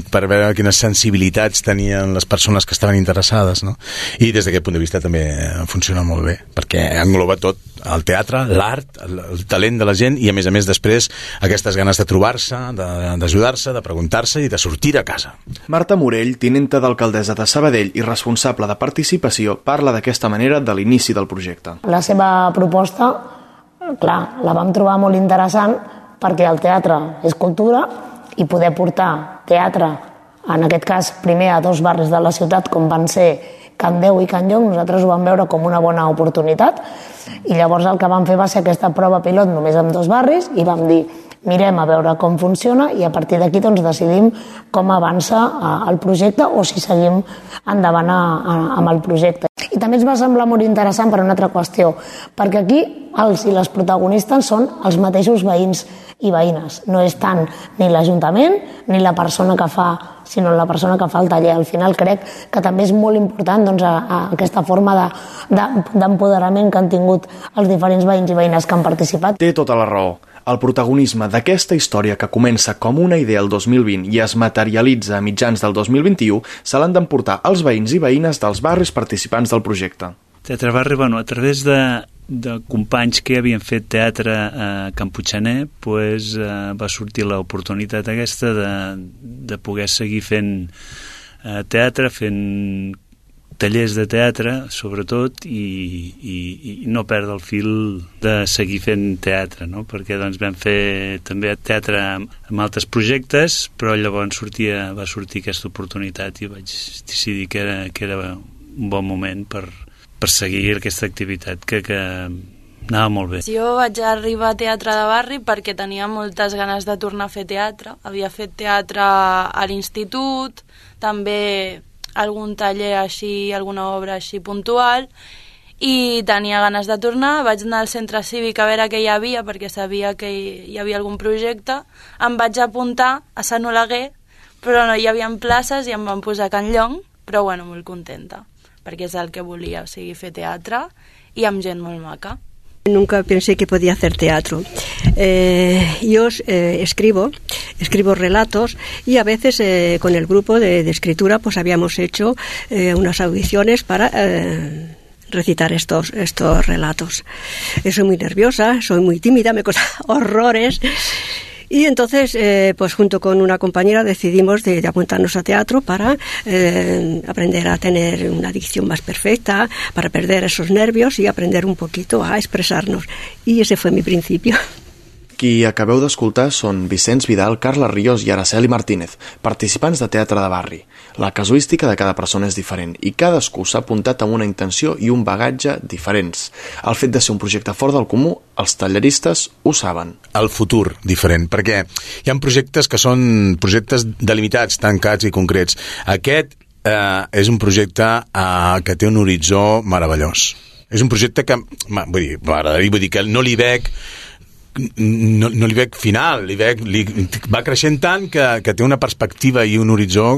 per veure quines sensibilitats tenien les persones que estaven interessades, no? I des d'aquest punt de vista també funciona molt bé, perquè engloba tot, el teatre, l'art, el, el talent de la gent i a més a més després aquestes ganes de trobar-se, d'ajudar-se, de, de preguntar-se i de sortir a casa. Marta Morell, tinenta d'alcaldessa de Sabadell i responsable de participació, parla d'aquesta manera de l'inici del projecte. La seva proposta, clar, la vam trobar molt interessant perquè el teatre és cultura i poder portar teatre en aquest cas primer a dos barris de la ciutat com van ser Can Déu i Can Llong, nosaltres ho vam veure com una bona oportunitat i llavors el que vam fer va ser aquesta prova pilot només amb dos barris i vam dir mirem a veure com funciona i a partir d'aquí doncs, decidim com avança eh, el projecte o si seguim endavant a, a, amb el projecte. I també ens va semblar molt interessant per una altra qüestió, perquè aquí els i les protagonistes són els mateixos veïns i veïnes. No és tant ni l'Ajuntament ni la persona que fa, sinó la persona que fa el taller. Al final crec que també és molt important doncs, a, a aquesta forma d'empoderament de, de, que han tingut els diferents veïns i veïnes que han participat. Té tota la raó. El protagonisme d'aquesta història que comença com una idea el 2020 i es materialitza a mitjans del 2021 se l'han d'emportar els veïns i veïnes dels barris participants del projecte. Teatre Barri, bueno, a través de, de companys que havien fet teatre a Camputxaner pues, eh, va sortir l'oportunitat aquesta de, de poder seguir fent eh, teatre, fent tallers de teatre, sobretot, i, i, i no perdre el fil de seguir fent teatre, no? perquè doncs, vam fer també teatre amb altres projectes, però llavors sortia, va sortir aquesta oportunitat i vaig decidir que era, que era un bon moment per, per seguir aquesta activitat que, que anava molt bé. Jo vaig arribar a Teatre de Barri perquè tenia moltes ganes de tornar a fer teatre. Havia fet teatre a l'institut, també algun taller així, alguna obra així puntual, i tenia ganes de tornar, vaig anar al centre cívic a veure què hi havia, perquè sabia que hi havia algun projecte, em vaig apuntar a Sant Oleguer, però no hi havia places i em van posar a Can Llong, però bueno, molt contenta perquè és el que volia, o sigui, fer teatre i amb gent molt maca. Nunca pensé que podía hacer teatro. Eh, yo eh, escribo, escribo relatos y a veces eh, con el grupo de, de, escritura pues habíamos hecho eh, unas audiciones para eh, recitar estos, estos relatos. Soy muy nerviosa, soy muy tímida, me cosa horrores Y entonces, eh, pues junto con una compañera decidimos de, apuntarnos a teatro para eh, aprender a tener una dicción más perfecta, para perder esos nervios y aprender un poquito a expresarnos. Y ese fue mi principio. Qui acabeu d'escoltar són Vicenç Vidal, Carla Ríos i Araceli Martínez, participants de teatre de barri. La casuística de cada persona és diferent i cadascú s'ha apuntat amb una intenció i un bagatge diferents. El fet de ser un projecte fort del comú, els talleristes ho saben. El futur diferent, perquè hi ha projectes que són projectes delimitats, tancats i concrets. Aquest eh, és un projecte eh, que té un horitzó meravellós. És un projecte que, vull dir, vull dir que no li veig no, no li veig final, li veig, li, va creixent tant que, que té una perspectiva i un horitzó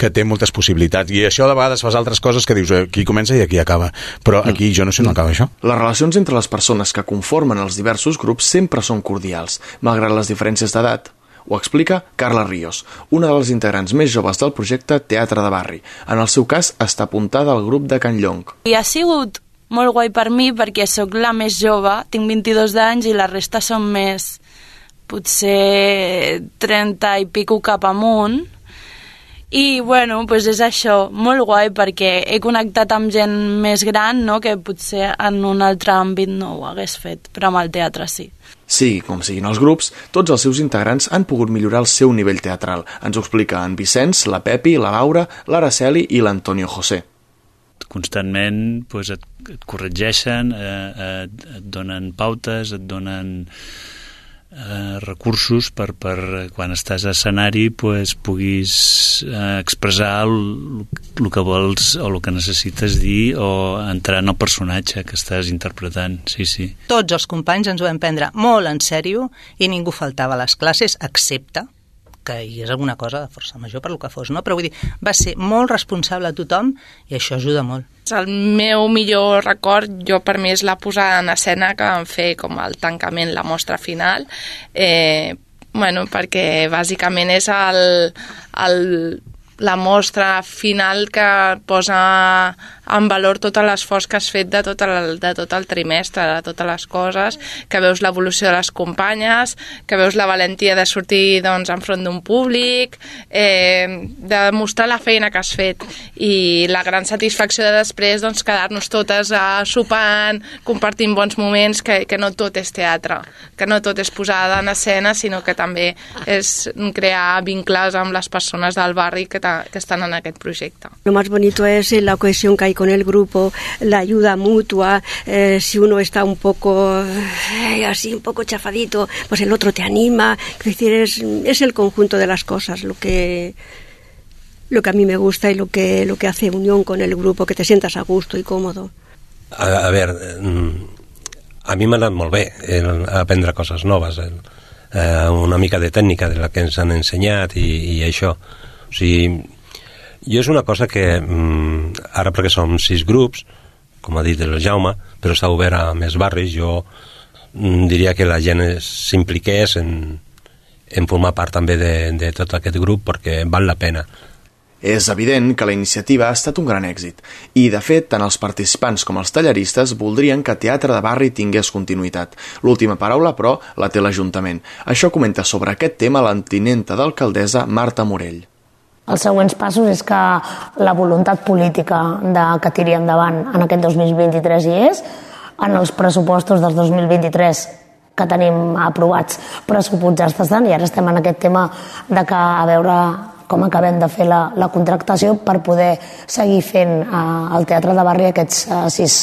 que té moltes possibilitats. I això de vegades fas altres coses que dius eh, aquí comença i aquí acaba. Però mm. aquí jo no sé on acaba això. Les relacions entre les persones que conformen els diversos grups sempre són cordials, malgrat les diferències d'edat. Ho explica Carla Ríos, una de les integrants més joves del projecte Teatre de Barri. En el seu cas, està apuntada al grup de Can Llong. I ha sigut molt guai per mi perquè sóc la més jove, tinc 22 anys i la resta són més potser 30 i pico cap amunt i bueno, doncs és això, molt guai perquè he connectat amb gent més gran no? que potser en un altre àmbit no ho hagués fet, però amb el teatre sí. Sí, com siguin els grups, tots els seus integrants han pogut millorar el seu nivell teatral. Ens ho explica en Vicenç, la Pepi, la Laura, l'Araceli i l'Antonio José constantment pues, et, et corregeixen, eh, et, et donen pautes, et donen eh, recursos per, per quan estàs a escenari pues, puguis eh, expressar el, el que vols o el que necessites dir o entrar en el personatge que estàs interpretant, sí, sí. Tots els companys ens ho vam prendre molt en sèrio i ningú faltava a les classes, excepte que hi és alguna cosa de força major per lo que fos, no? Però vull dir, va ser molt responsable a tothom i això ajuda molt. El meu millor record, jo per mi, és la posada en escena que vam fer com el tancament, la mostra final, eh, bueno, perquè bàsicament és el, el la mostra final que posa en valor tot l'esforç que has fet de tot, el, de tot el trimestre, de totes les coses, que veus l'evolució de les companyes, que veus la valentia de sortir doncs, enfront d'un públic, eh, de mostrar la feina que has fet i la gran satisfacció de després doncs, quedar-nos totes uh, sopant, compartint bons moments, que, que no tot és teatre, que no tot és posada en escena, sinó que també és crear vincles amb les persones del barri que, que están en aquest projecte. Lo más bonito es la cohesión que con el grupo, la ayuda mutua, eh, si uno está un poco eh, así, un poco chafadito, pues el otro te anima, es decir, es, es el conjunto de las cosas lo que lo que a mí me gusta y lo que, lo que hace unión con el grupo, que te sientas a gusto y cómodo. A, a veure, mm, a mi m'ha anat molt bé el, aprendre coses el, eh, una mica de tècnica de la que ens han ensenyat i, i això. O sigui, jo és una cosa que, mm, ara perquè som sis grups, com ha dit el Jaume, però està obert a més barris, jo mm, diria que la gent s'impliqués en, en formar part també de, de tot aquest grup perquè val la pena. És evident que la iniciativa ha estat un gran èxit i, de fet, tant els participants com els talleristes voldrien que Teatre de Barri tingués continuïtat. L'última paraula, però, la té l'Ajuntament. Això comenta sobre aquest tema l'antinenta d'alcaldessa Marta Morell. Els següents passos és que la voluntat política de que tiri endavant en aquest 2023 hi és, en els pressupostos del 2023 que tenim aprovats pressupostats estan i ara estem en aquest tema de que a veure com acabem de fer la, la contractació per poder seguir fent eh, el teatre de barri aquests eh, sis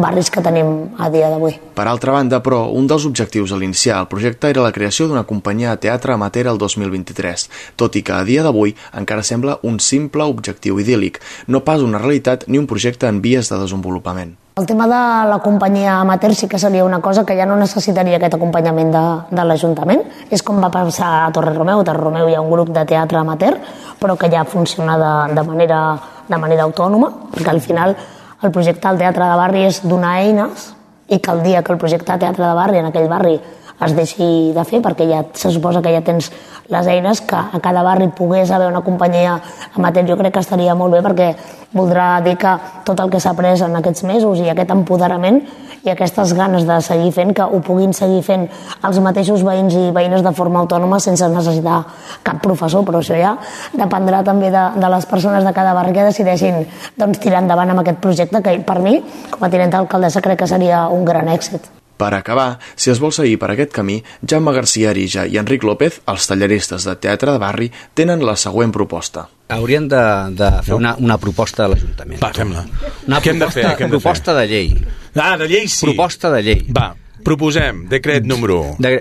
barris que tenim a dia d'avui. Per altra banda, però, un dels objectius a l'iniciar el projecte era la creació d'una companyia de teatre amateur el 2023, tot i que a dia d'avui encara sembla un simple objectiu idíl·lic, no pas una realitat ni un projecte en vies de desenvolupament. El tema de la companyia amateur sí que seria una cosa que ja no necessitaria aquest acompanyament de, de l'Ajuntament. És com va passar a Torre Romeu. A Torre Romeu hi ha un grup de teatre amateur, però que ja funciona de, de, manera, de manera autònoma, perquè al final el projecte del Teatre de Barri és donar eines i que el dia que el projecte de Teatre de Barri en aquell barri es deixi de fer, perquè ja se suposa que ja tens les eines, que a cada barri pogués haver una companyia amateur, jo crec que estaria molt bé perquè voldrà dir que tot el que s'ha après en aquests mesos i aquest empoderament i aquestes ganes de seguir fent, que ho puguin seguir fent els mateixos veïns i veïnes de forma autònoma sense necessitar cap professor, però això ja dependrà també de, de les persones de cada barri que decideixin doncs, tirar endavant amb aquest projecte que per mi, com a tinent d'alcaldessa, crec que seria un gran èxit. Per acabar, si es vol seguir per aquest camí, Jaume García Arija i Enric López, els talleristes de teatre de barri, tenen la següent proposta. Haurien de, de fer una, una proposta de l'Ajuntament. Va, fem-la. Una Què hem de proposta, fer? Què hem de proposta de llei. Ah, de llei sí. Proposta de llei. Va, proposem, decret número... De,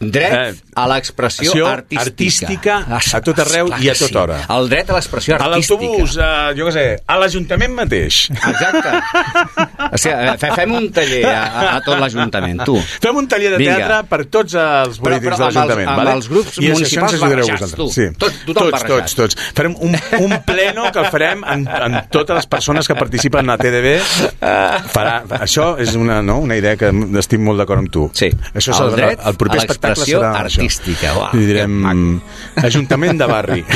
dret Eh, a l'expressió artística. artística a tot arreu Esclar i a tota hora. El dret a l'expressió A artística. l'autobús, a, jo què sé, a l'Ajuntament mateix. Exacte. O sigui, fe- fem un taller a, a, tot l'Ajuntament, tu. Fem un taller de Vinga. teatre per tots els Però- polítics però de amb els- l'Ajuntament. amb vale? els grups I municipals barrejats, tu. Sí. Tot- tothom tots, barrejat. tots, tots. Farem un, un pleno que el farem en, en totes les persones que participen a TDB. Farà, això és una, no, una idea que estic molt d'acord amb tu. Sí. Això El serà, dret el proper espectacle l'expressió serà artística. Uau, I direm Ajuntament de barri.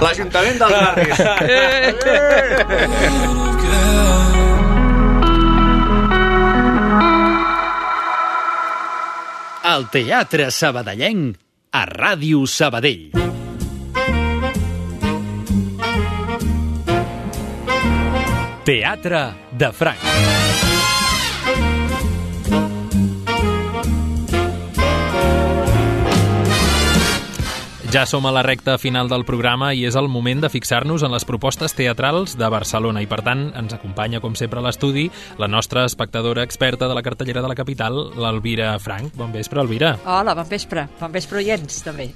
L'Ajuntament del barri. El Teatre Sabadellenc a Ràdio Sabadell. Teatre de Franc. Ja som a la recta final del programa i és el moment de fixar-nos en les propostes teatrals de Barcelona i, per tant, ens acompanya, com sempre, a l'estudi la nostra espectadora experta de la cartellera de la capital, l'Elvira Frank. Bon vespre, Elvira. Hola, bon vespre. Bon vespre, oients, també.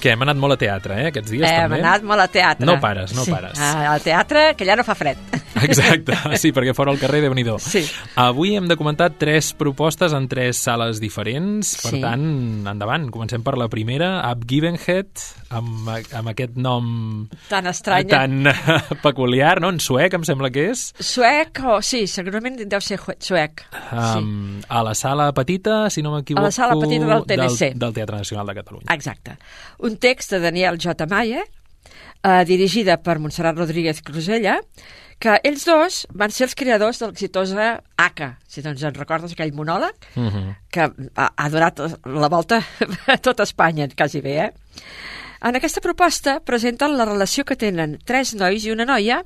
Que hem anat molt a teatre, eh, aquests dies, Hem també. anat molt a teatre. No pares, no sí. pares. Ah, Al teatre, que ja no fa fred. Exacte, sí, perquè fora al carrer, déu nhi Sí. Avui hem de comentar tres propostes en tres sales diferents, per Sí. tant, endavant. Comencem per la primera, Ab Givenhead, amb, amb aquest nom Tan estrany. tan peculiar, no? En suec, em sembla que és. Suec, o sí, segurament deu ser suec. Um, a la sala petita, si no m'equivoco... A la sala petita del TNC. Del, del Teatre Nacional de Catalunya. Exacte. Un text de Daniel J. Maia, eh, dirigida per Montserrat Rodríguez Crusella, que ells dos van ser els creadors de l'exitosa ACA, si doncs en recordes aquell monòleg, Mhm. que ha, ha donat la volta a tot Espanya, quasi bé, eh? En aquesta proposta presenten la relació que tenen tres nois i una noia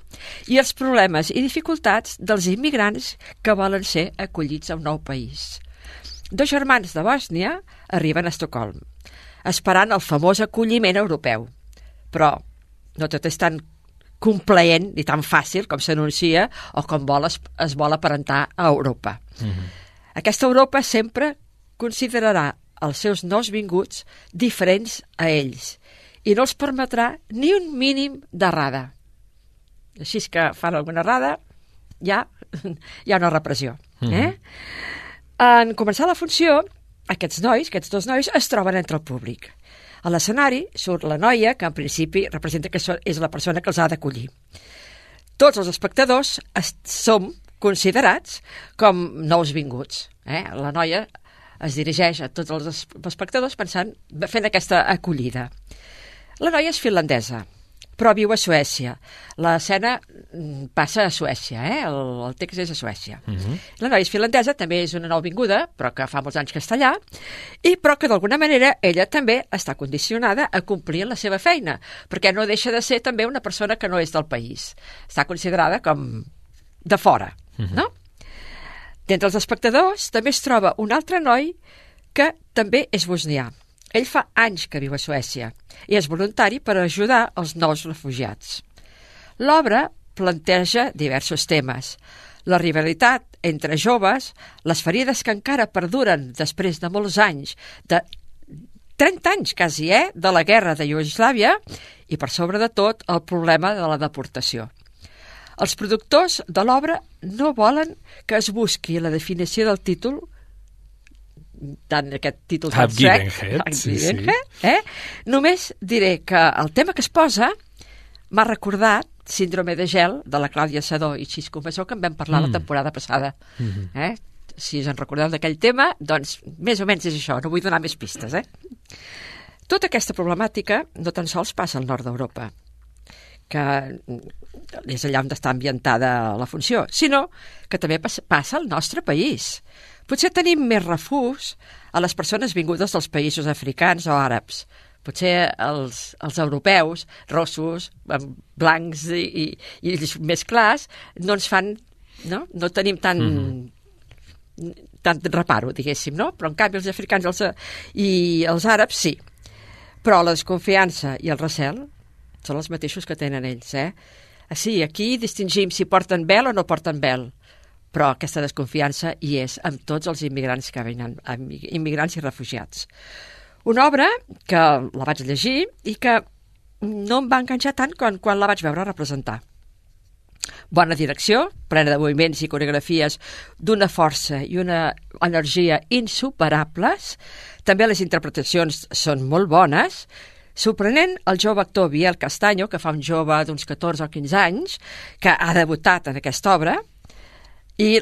i els problemes i dificultats dels immigrants que volen ser acollits a un nou país. Dos germans de Bòsnia arriben a Estocolm, esperant el famós acolliment europeu. Però no tot és tan complaent ni tan fàcil com s'anuncia o com vol es, es vol aparentar a Europa. Aquesta Europa sempre considerarà els seus nous vinguts diferents a ells i no els permetrà ni un mínim d'errada. Així és que fan alguna errada, ja hi ha una repressió. Eh? En començar la funció, aquests nois, aquests dos nois, es troben entre el públic. A l'escenari surt la noia, que en principi representa que és la persona que els ha d'acollir. Tots els espectadors es, som considerats com nous vinguts. Eh? La noia es dirigeix a tots els es- espectadors pensant, fent aquesta acollida. La noia és finlandesa, però viu a Suècia. L'escena mm, passa a Suècia, eh? el, el text és a Suècia. La noia és finlandesa, també és una nouvinguda, però que fa molts anys que està allà, i però que d'alguna manera ella també està condicionada a complir la seva feina, perquè no deixa de ser també una persona que no és del país. Està considerada com de fora, no? D'entre els espectadors també es troba un altre noi que també és bosnià. Ell fa anys que viu a Suècia i és voluntari per ajudar els nous refugiats. L'obra planteja diversos temes. La rivalitat entre joves, les ferides que encara perduren després de molts anys, de 30 anys quasi, eh?, de la guerra de Iugoslàvia i, per sobre de tot, el problema de la deportació. Els productors de l'obra no volen que es busqui la definició del títol tant aquest títol tan sec, sí, sí. Eh? Només diré que el tema que es posa m'ha recordat Síndrome de gel, de la Clàudia Sadó i Xisco Masó, que en vam parlar Mm. la temporada passada. Mhm. Eh? Si us en recordeu d'aquell tema, doncs més o menys és això, no vull donar més pistes. Eh? Tota aquesta problemàtica no tan sols passa al nord d'Europa, que és allà on està ambientada la funció, sinó que també pas- passa al nostre país. Potser tenim més refús a les persones vingudes dels països africans o àrabs. Potser els, els europeus, rossos, blancs i, i, i més clars, no ens fan... No, no tenim tant... Mhm. tant reparo, diguéssim, no? Però en canvi els africans els, i els àrabs sí. Però la desconfiança i el recel són els mateixos que tenen ells, eh? Ah, Sí, aquí distingim si porten vel o no porten vel, però aquesta desconfiança hi és amb tots els immigrants que venen, immigrants i refugiats. Una obra que la vaig llegir i que no em va enganxar tant quan, quan la vaig veure representar. Bona direcció, plena de moviments i coreografies d'una força i una energia insuperables. També les interpretacions són molt bones. Sorprenent el jove actor Biel Castanyo, que fa un jove d'uns 14 o 15 anys, que ha debutat en aquesta obra, i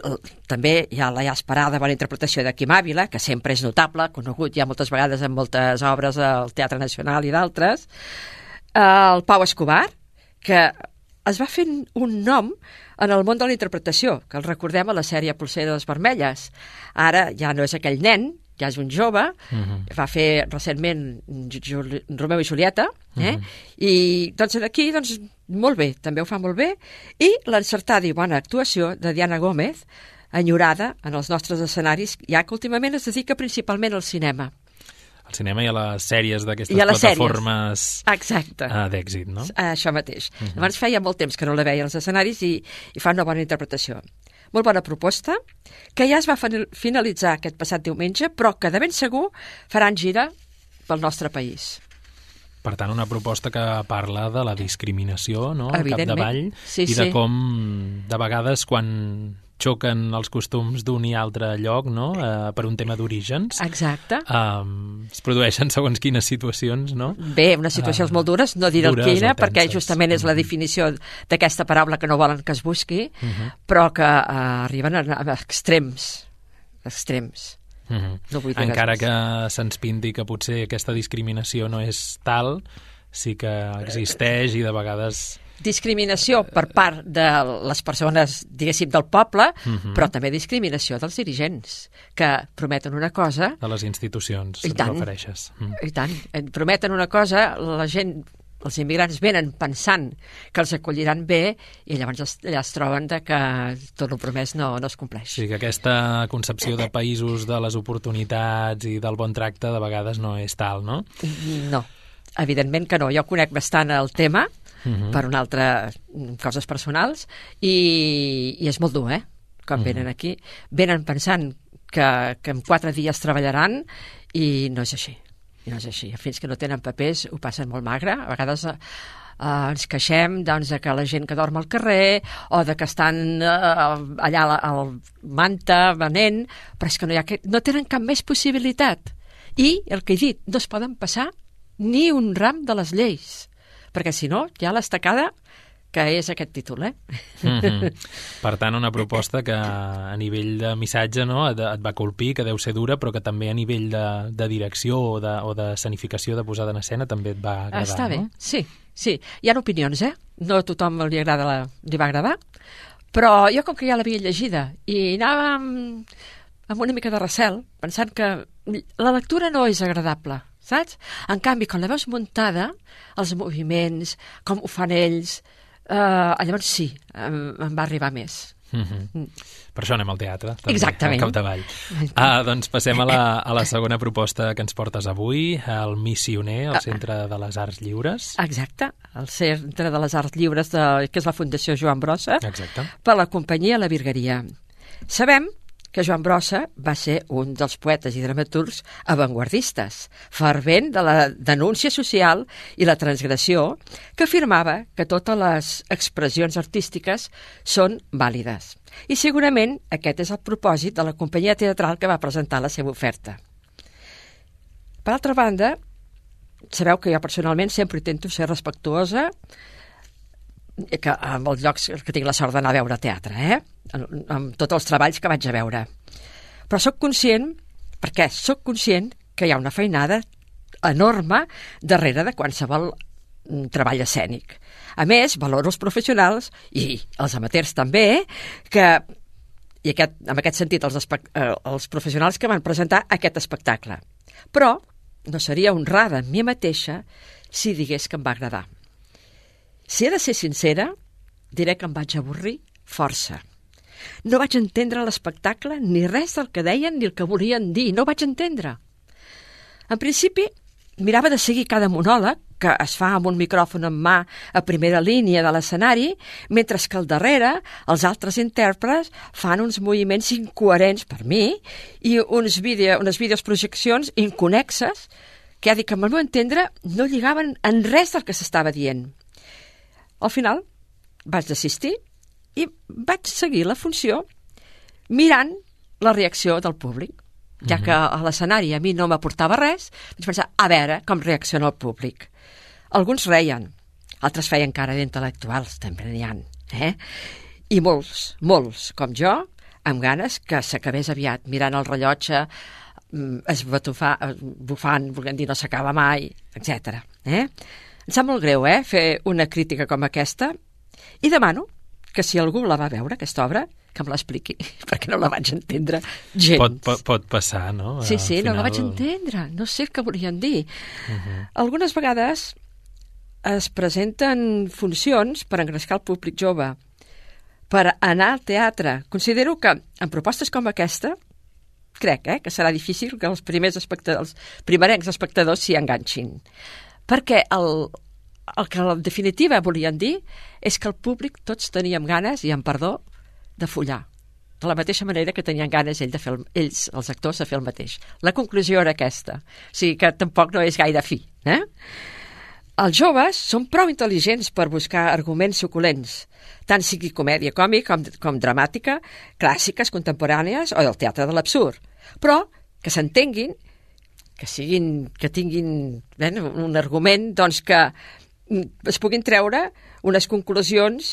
també hi ha la ja esperada bona interpretació de Quim Àvila, que sempre és notable, conegut ja moltes vegades en moltes obres al Teatre Nacional i d'altres. El Pau Escobar, que es va fent un nom en el món de la interpretació, que el recordem a la sèrie Polseres Vermelles. Ara ja no és aquell nen, ja és un jove, Mhm. va fer recentment Juli Romeu i Julieta, eh? Mhm. i doncs aquí, doncs, molt bé, també ho fa molt bé, i l'encertada i bona actuació de Diana Gómez, enyorada en els nostres escenaris, ja que últimament es dedica principalment al cinema. Al cinema i a les sèries d'aquestes plataformes eh, d'èxit, no? Això mateix. Uh. -huh. Llavors feia molt temps que no la veia als escenaris i, i fa una bona interpretació. Molt bona proposta, que ja es va fin- finalitzar aquest passat diumenge, però que de ben segur faran gira pel nostre país. Per tant, una proposta que parla de la discriminació, no?, al capdavall, Sí, i de sí. com, de vegades, quan xoquen els costums d'un i altre lloc, no?, eh, per un tema d'orígens, Exacte. eh, es produeixen segons quines situacions, no? Bé, unes situacions Eh, molt dures, no diré el quina, o perquè justament és la definició d'aquesta paraula que no volen que es busqui, Mhm. però que eh, arriben a, a extrems, extrems. Mhm. No vull dir Encara res que se'ns pinti que potser aquesta discriminació no és tal, sí que existeix i de vegades... discriminació per part de les persones, diguéssim, del poble, Mhm. però també discriminació dels dirigents, que prometen una cosa... De les institucions, I tant. refereixes. Mm. I tant. Et prometen una cosa, la gent els immigrants venen pensant que els acolliran bé i llavors es, allà es troben de que tot el promès no, no es compleix. Sí, que aquesta concepció de països de les oportunitats i del bon tracte de vegades no és tal, no? No, evidentment que no. Jo conec bastant el tema Mhm. per una altra coses personals i, i és molt dur, eh? Quan Mhm. venen aquí. Venen pensant que, que en quatre dies treballaran i no és així. I no és així. Fins que no tenen papers ho passen molt magre. A vegades eh, eh, ens queixem doncs, de que la gent que dorm al carrer o de que estan eh, allà al, al manta venent, però és que no, hi ha, no tenen cap més possibilitat. I, el que he dit, no es poden passar ni un ram de les lleis, perquè si no, ha l'estacada que és aquest títol, eh? Mhm. Per tant, una proposta que a nivell de missatge no, et, et va colpir, que deu ser dura, però que també a nivell de, de direcció o de, o de escenificació de posada en escena també et va agradar, Està bé, no? sí, sí. Hi ha opinions, eh? No a tothom li, agrada la, li va agradar, però jo com que ja l'havia llegida i anava amb, amb una mica de recel, pensant que la lectura no és agradable, saps? En canvi, quan la veus muntada, els moviments, com ho fan ells, eh, llavors sí, em, em va arribar més. Mhm. Per això anem al teatre, també, Exactament. al capdavall. Ah, doncs passem a la, a la segona proposta que ens portes avui, el Missioner, Ah. al Centre de les Arts Lliures. Exacte, el Centre de les Arts Lliures, de, que és la Fundació Joan Brossa, Exacte. per la companyia La Virgueria. Sabem que Joan Brossa va ser un dels poetes i dramaturgs avantguardistes, fervent de la denúncia social i la transgressió, que afirmava que totes les expressions artístiques són vàlides. I segurament aquest és el propòsit de la companyia teatral que va presentar la seva oferta. Per altra banda, sabeu que jo personalment sempre intento ser respectuosa que amb els llocs que tinc la sort d'anar a veure teatre, eh? amb, tots els treballs que vaig a veure. Però sóc conscient, perquè sóc conscient que hi ha una feinada enorme darrere de qualsevol mm, treball escènic. A més, valoro els professionals i els amateurs també, que i aquest, en aquest sentit els, eh, els professionals que van presentar aquest espectacle. Però no seria honrada amb mi mateixa si digués que em va agradar. Si he de ser sincera, diré que em vaig avorrir força. No vaig entendre l'espectacle, ni res del que deien ni el que volien dir. No vaig entendre. En principi, mirava de seguir cada monòleg, que es fa amb un micròfon en mà a primera línia de l'escenari, mentre que al darrere els altres intèrprets fan uns moviments incoherents per mi i uns vídeo, unes videoprojeccions inconexes que ha dit que, al meu entendre, no lligaven en res del que s'estava dient. Al final, vaig desistir i vaig seguir la funció mirant la reacció del públic. Ja que a l'escenari a mi no m'aportava res, vaig pensar, a veure com reacciona el públic. Alguns reien, altres feien cara d'intel·lectuals, també n'hi ha, eh? I molts, molts, com jo, amb ganes que s'acabés aviat, mirant el rellotge, mm, es batufar, bufant, volent dir no s'acaba mai, etc. Eh? Em sap molt greu, eh?, fer una crítica com aquesta, i demano que si algú la va veure, aquesta obra, que me l'expliqui, perquè no la vaig entendre gens. Pot, pot, pot passar, no? Sí, sí, Al no la final- vaig entendre, no sé què volien dir. Uh -huh. Algunes vegades es presenten funcions per engrescar el públic jove, per anar al teatre. Considero que en propostes com aquesta, crec eh, que serà difícil que els primers espectadors, els primerencs espectadors s'hi enganxin. Perquè el, el que en definitiva volien dir és que el públic tots teníem ganes, i en perdó, de follar. De la mateixa manera que tenien ganes ell de fer el, ells, els actors, de fer el mateix. La conclusió era aquesta. O sigui que tampoc no és gaire fi. Eh? Els joves són prou intel·ligents per buscar arguments suculents, tant sigui comèdia còmic com, com dramàtica, clàssiques, contemporànies o del teatre de l'absurd. Però que s'entenguin, que, siguin, que tinguin bé, un argument doncs, que es puguin treure unes conclusions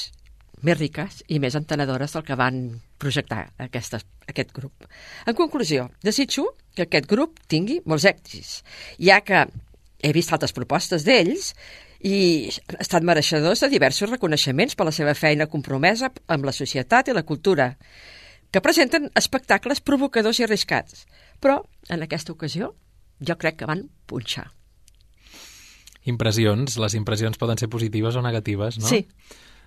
més riques i més entenedores del que van projectar aquesta, aquest grup. En conclusió, desitjo que aquest grup tingui molts èxits, ja que he vist altres propostes d'ells i han estat mereixedors de diversos reconeixements per la seva feina compromesa amb la societat i la cultura, que presenten espectacles provocadors i arriscats. Però, en aquesta ocasió, jo crec que van punxar. Impressions. Les impressions poden ser positives o negatives, no? Sí.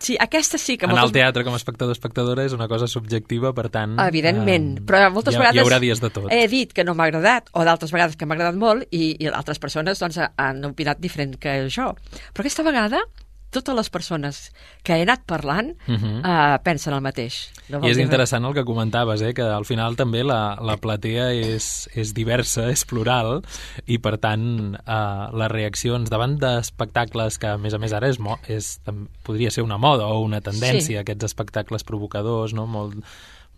Sí, aquesta sí que... Anar al moltes- teatre com a espectador o espectadora és una cosa subjectiva, per tant... Evidentment, eh, però moltes hi, ha- vegades Hi haurà dies de tot. he dit que no m'ha agradat, o d'altres vegades que m'ha agradat molt, i, i altres persones doncs, han opinat diferent que jo. Però aquesta vegada, totes les persones que he anat parlant Mhm. eh, pensen el mateix. No I és res. interessant el que comentaves, eh? que al final també la, la platea és, és diversa, és plural, i per tant eh, les reaccions davant d'espectacles que a més a més ara és, és podria ser una moda o una tendència, Sí. aquests espectacles provocadors, no? molt,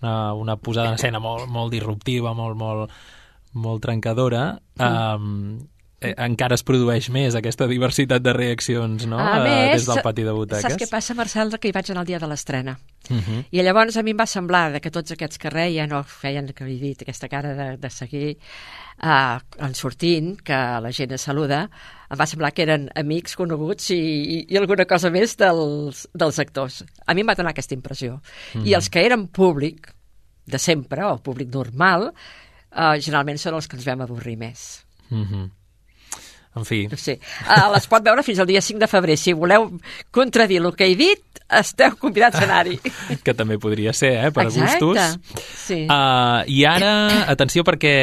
una, una posada en escena molt, molt disruptiva, molt, molt, molt trencadora, eh, eh, encara es produeix més aquesta diversitat de reaccions no? A Eh, més, des del pati de butaques. saps què passa, Marcel, que hi vaig anar el dia de l'estrena? Uh -huh. I llavors a mi em va semblar de que tots aquests que reien o feien, que he dit, aquesta cara de, de seguir uh, en sortint, que la gent es saluda, em va semblar que eren amics coneguts i, i, i alguna cosa més dels, dels actors. A mi em va donar aquesta impressió. Mhm. I els que eren públic, de sempre, o públic normal, uh, generalment són els que ens vam avorrir més. Mhm. En fi. Sí. Uh, les pot veure fins al dia 5 de febrer. Si voleu contradir el que he dit, esteu convidats a anar-hi. que també podria ser, eh, per Exacte. gustos. Sí. Uh, I ara, atenció, perquè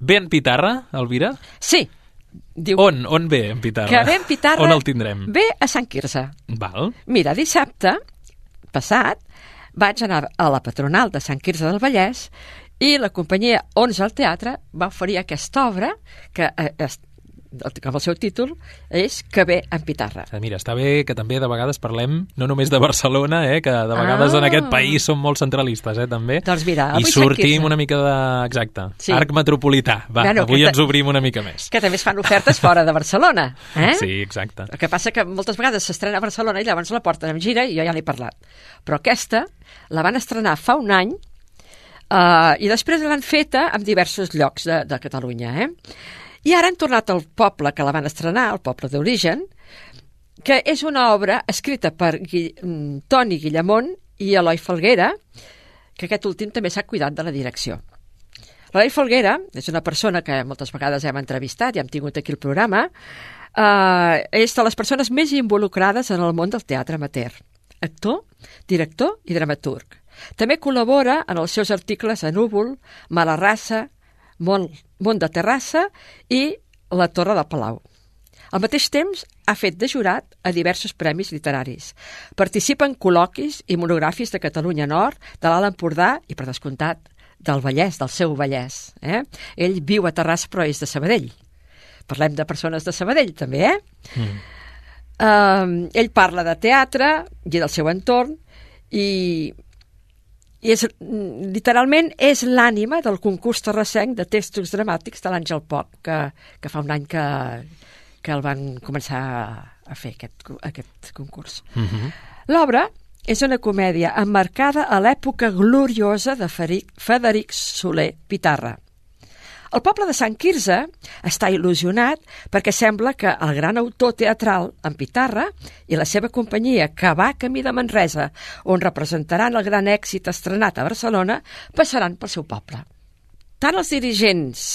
ve en Pitarra, Elvira? Sí. Diu... On, on ve en Pitarra? Que ve en Pitarra... On el tindrem? Ve a Sant Quirze. Val. Mira, dissabte passat vaig anar a la patronal de Sant Quirze del Vallès i la companyia 11 al Teatre va oferir aquesta obra que, eh, com el seu títol, és Que ve en Pitarra. Eh, Mira, està bé que també de vegades parlem no només de Barcelona, eh, que de vegades Ah. en aquest país som molt centralistes, eh, també. Doncs mira, I sortim una mica de... Exacte. Sí. Arc metropolità. Va, Bueno, avui ens obrim una mica més. Que també es fan ofertes fora de Barcelona. Eh? Sí, exacte. El que passa que moltes vegades s'estrena a Barcelona i llavors la porten en gira i jo ja n'he parlat. Però aquesta la van estrenar fa un any uh, i després l'han feta en diversos llocs de, de Catalunya. Eh? I ara han tornat al poble que la van estrenar, el poble d'origen, que és una obra escrita per Gui mm, Toni Guillamont i Eloi Falguera, que aquest últim també s'ha cuidat de la direcció. L'Eloi Folguera és una persona que moltes vegades hem entrevistat i hem tingut aquí el programa, eh, és de les persones més involucrades en el món del teatre amateur. Actor, director i dramaturg. També col·labora en els seus articles a Núvol, Mala Raça, Mont, Mont de Terrassa i La Torre de Palau. Al mateix temps, ha fet de jurat a diversos premis literaris. Participa en col·loquis i monogràfics de Catalunya Nord, de l'Alt Empordà i, per descomptat, del Vallès, del seu Vallès. Eh? Ell viu a Terrassa, però és de Sabadell. Parlem de persones de Sabadell, també, eh? Mm. Uh, ell parla de teatre i del seu entorn i és, literalment és l'ànima del concurs terrassenc de textos dramàtics de l'Àngel Pop, que, que fa un any que, que el van començar a fer, aquest, aquest concurs. Mm -hmm. L'obra és una comèdia emmarcada a l'època gloriosa de Frederic Soler Pitarra, el poble de Sant Quirze està il·lusionat perquè sembla que el gran autor teatral, en Pitarra, i la seva companyia, que va camí de Manresa, on representaran el gran èxit estrenat a Barcelona, passaran pel seu poble. Tant els dirigents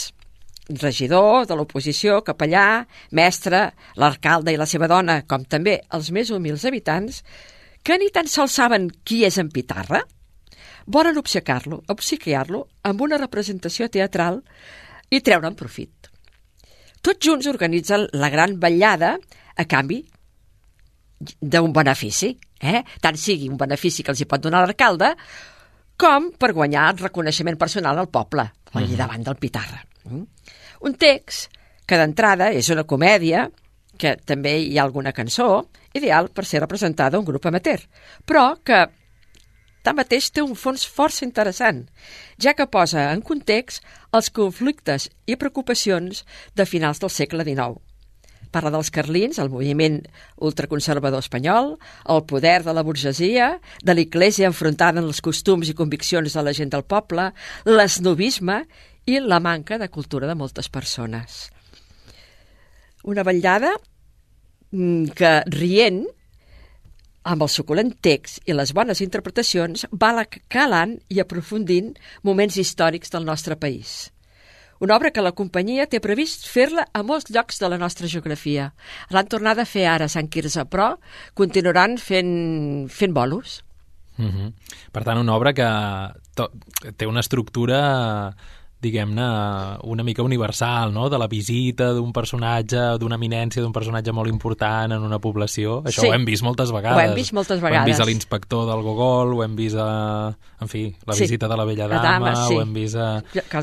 regidor de l'oposició, capellà, mestre, l'alcalde i la seva dona, com també els més humils habitants, que ni tan sols saben qui és en Pitarra, volen obsecar-lo, obsequiar-lo amb una representació teatral i treure'n profit. Tots junts organitzen la gran ballada a canvi d'un benefici, eh? tant sigui un benefici que els hi pot donar l'alcalde, com per guanyar el reconeixement personal al poble, allà uh -huh. davant del Pitarra. Mm? Un text que d'entrada és una comèdia, que també hi ha alguna cançó, ideal per ser representada un grup amateur, però que Tanmateix té un fons força interessant, ja que posa en context els conflictes i preocupacions de finals del segle XIX. Parla dels carlins, el moviment ultraconservador espanyol, el poder de la burgesia, de l'Iglésia enfrontada en els costums i conviccions de la gent del poble, l'esnovisme i la manca de cultura de moltes persones. Una vetllada mm, que, rient, amb el suculent text i les bones interpretacions, va calant i aprofundint moments històrics del nostre país. Una obra que la companyia té previst fer-la a molts llocs de la nostra geografia. L'han tornada a fer ara a Sant Quirze, però continuaran fent, fent bolos. Mm -hmm. Per tant, una obra que té una estructura diguem-ne, una mica universal, no?, de la visita d'un personatge, d'una eminència d'un personatge molt important en una població. Això sí. ho hem vist moltes vegades. Ho hem vist moltes vegades. Ho hem vist a l'inspector del Gogol, ho hem vist a... En fi, la sí. visita de la Vella Dama, dama sí. ho hem vist a...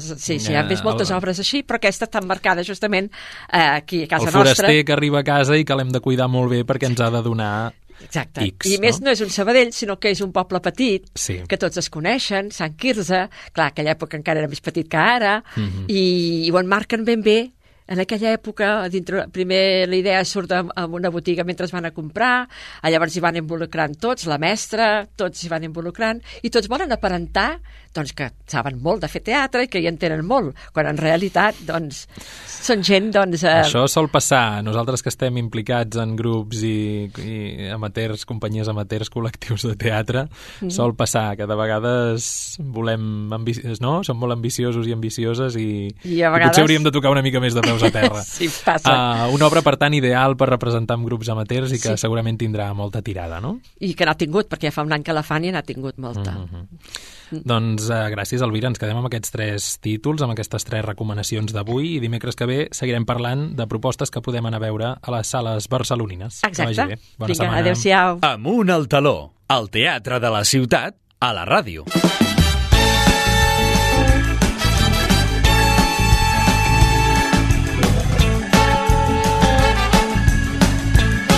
Sí, sí, hem vist moltes el... obres així, però aquesta està marcada justament eh, aquí a casa nostra. El foraster que arriba a casa i que l'hem de cuidar molt bé perquè ens ha de donar Exacte. X, I no? més no és un Sabadell, sinó que és un poble petit, sí. que tots es coneixen, Sant Quirze, clar, aquella època encara era més petit que ara, Mhm. -huh. i, i ho enmarquen ben bé en aquella època, dintre, primer la idea surt en una botiga mentre es van a comprar, llavors hi van involucrant tots, la mestra, tots s'hi van involucrant, i tots volen aparentar doncs, que saben molt de fer teatre i que hi entenen molt, quan en realitat doncs, són gent... Doncs, eh... Això sol passar. Nosaltres que estem implicats en grups i, i amateurs, companyies amateurs, col·lectius de teatre, mm. sol passar que de vegades volem... Ambici... no? Som molt ambiciosos i ambicioses i, I, a vegades... i potser hauríem de tocar una mica més de peus a terra. sí, passa. Uh, una obra, per tant, ideal per representar amb grups amateurs i que Sí. segurament tindrà molta tirada, no? I que n'ha tingut, perquè ja fa un any que la fan i n'ha tingut molta. Mm -hmm. Doncs uh, gràcies, Elvira. Ens quedem amb aquests tres títols, amb aquestes tres recomanacions d'avui i dimecres que ve seguirem parlant de propostes que podem anar a veure a les sales barcelonines. Exacte. bé. Bona Vinga, setmana. adéu-siau. Amunt al taló, el teatre de la ciutat, a la ràdio.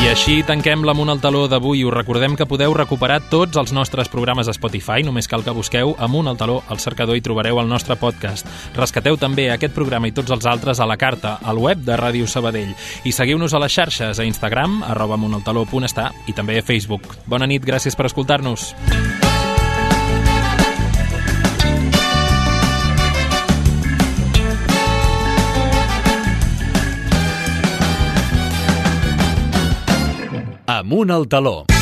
I així tanquem l'Amunt al Taló d'avui. Us recordem que podeu recuperar tots els nostres programes a Spotify. Només cal que busqueu Amunt al Taló al cercador i trobareu el nostre podcast. Rescateu també aquest programa i tots els altres a la carta, al web de Ràdio Sabadell. I seguiu-nos a les xarxes, a Instagram, arroba i també a Facebook. Bona nit, gràcies per escoltar-nos. Amunt al taló.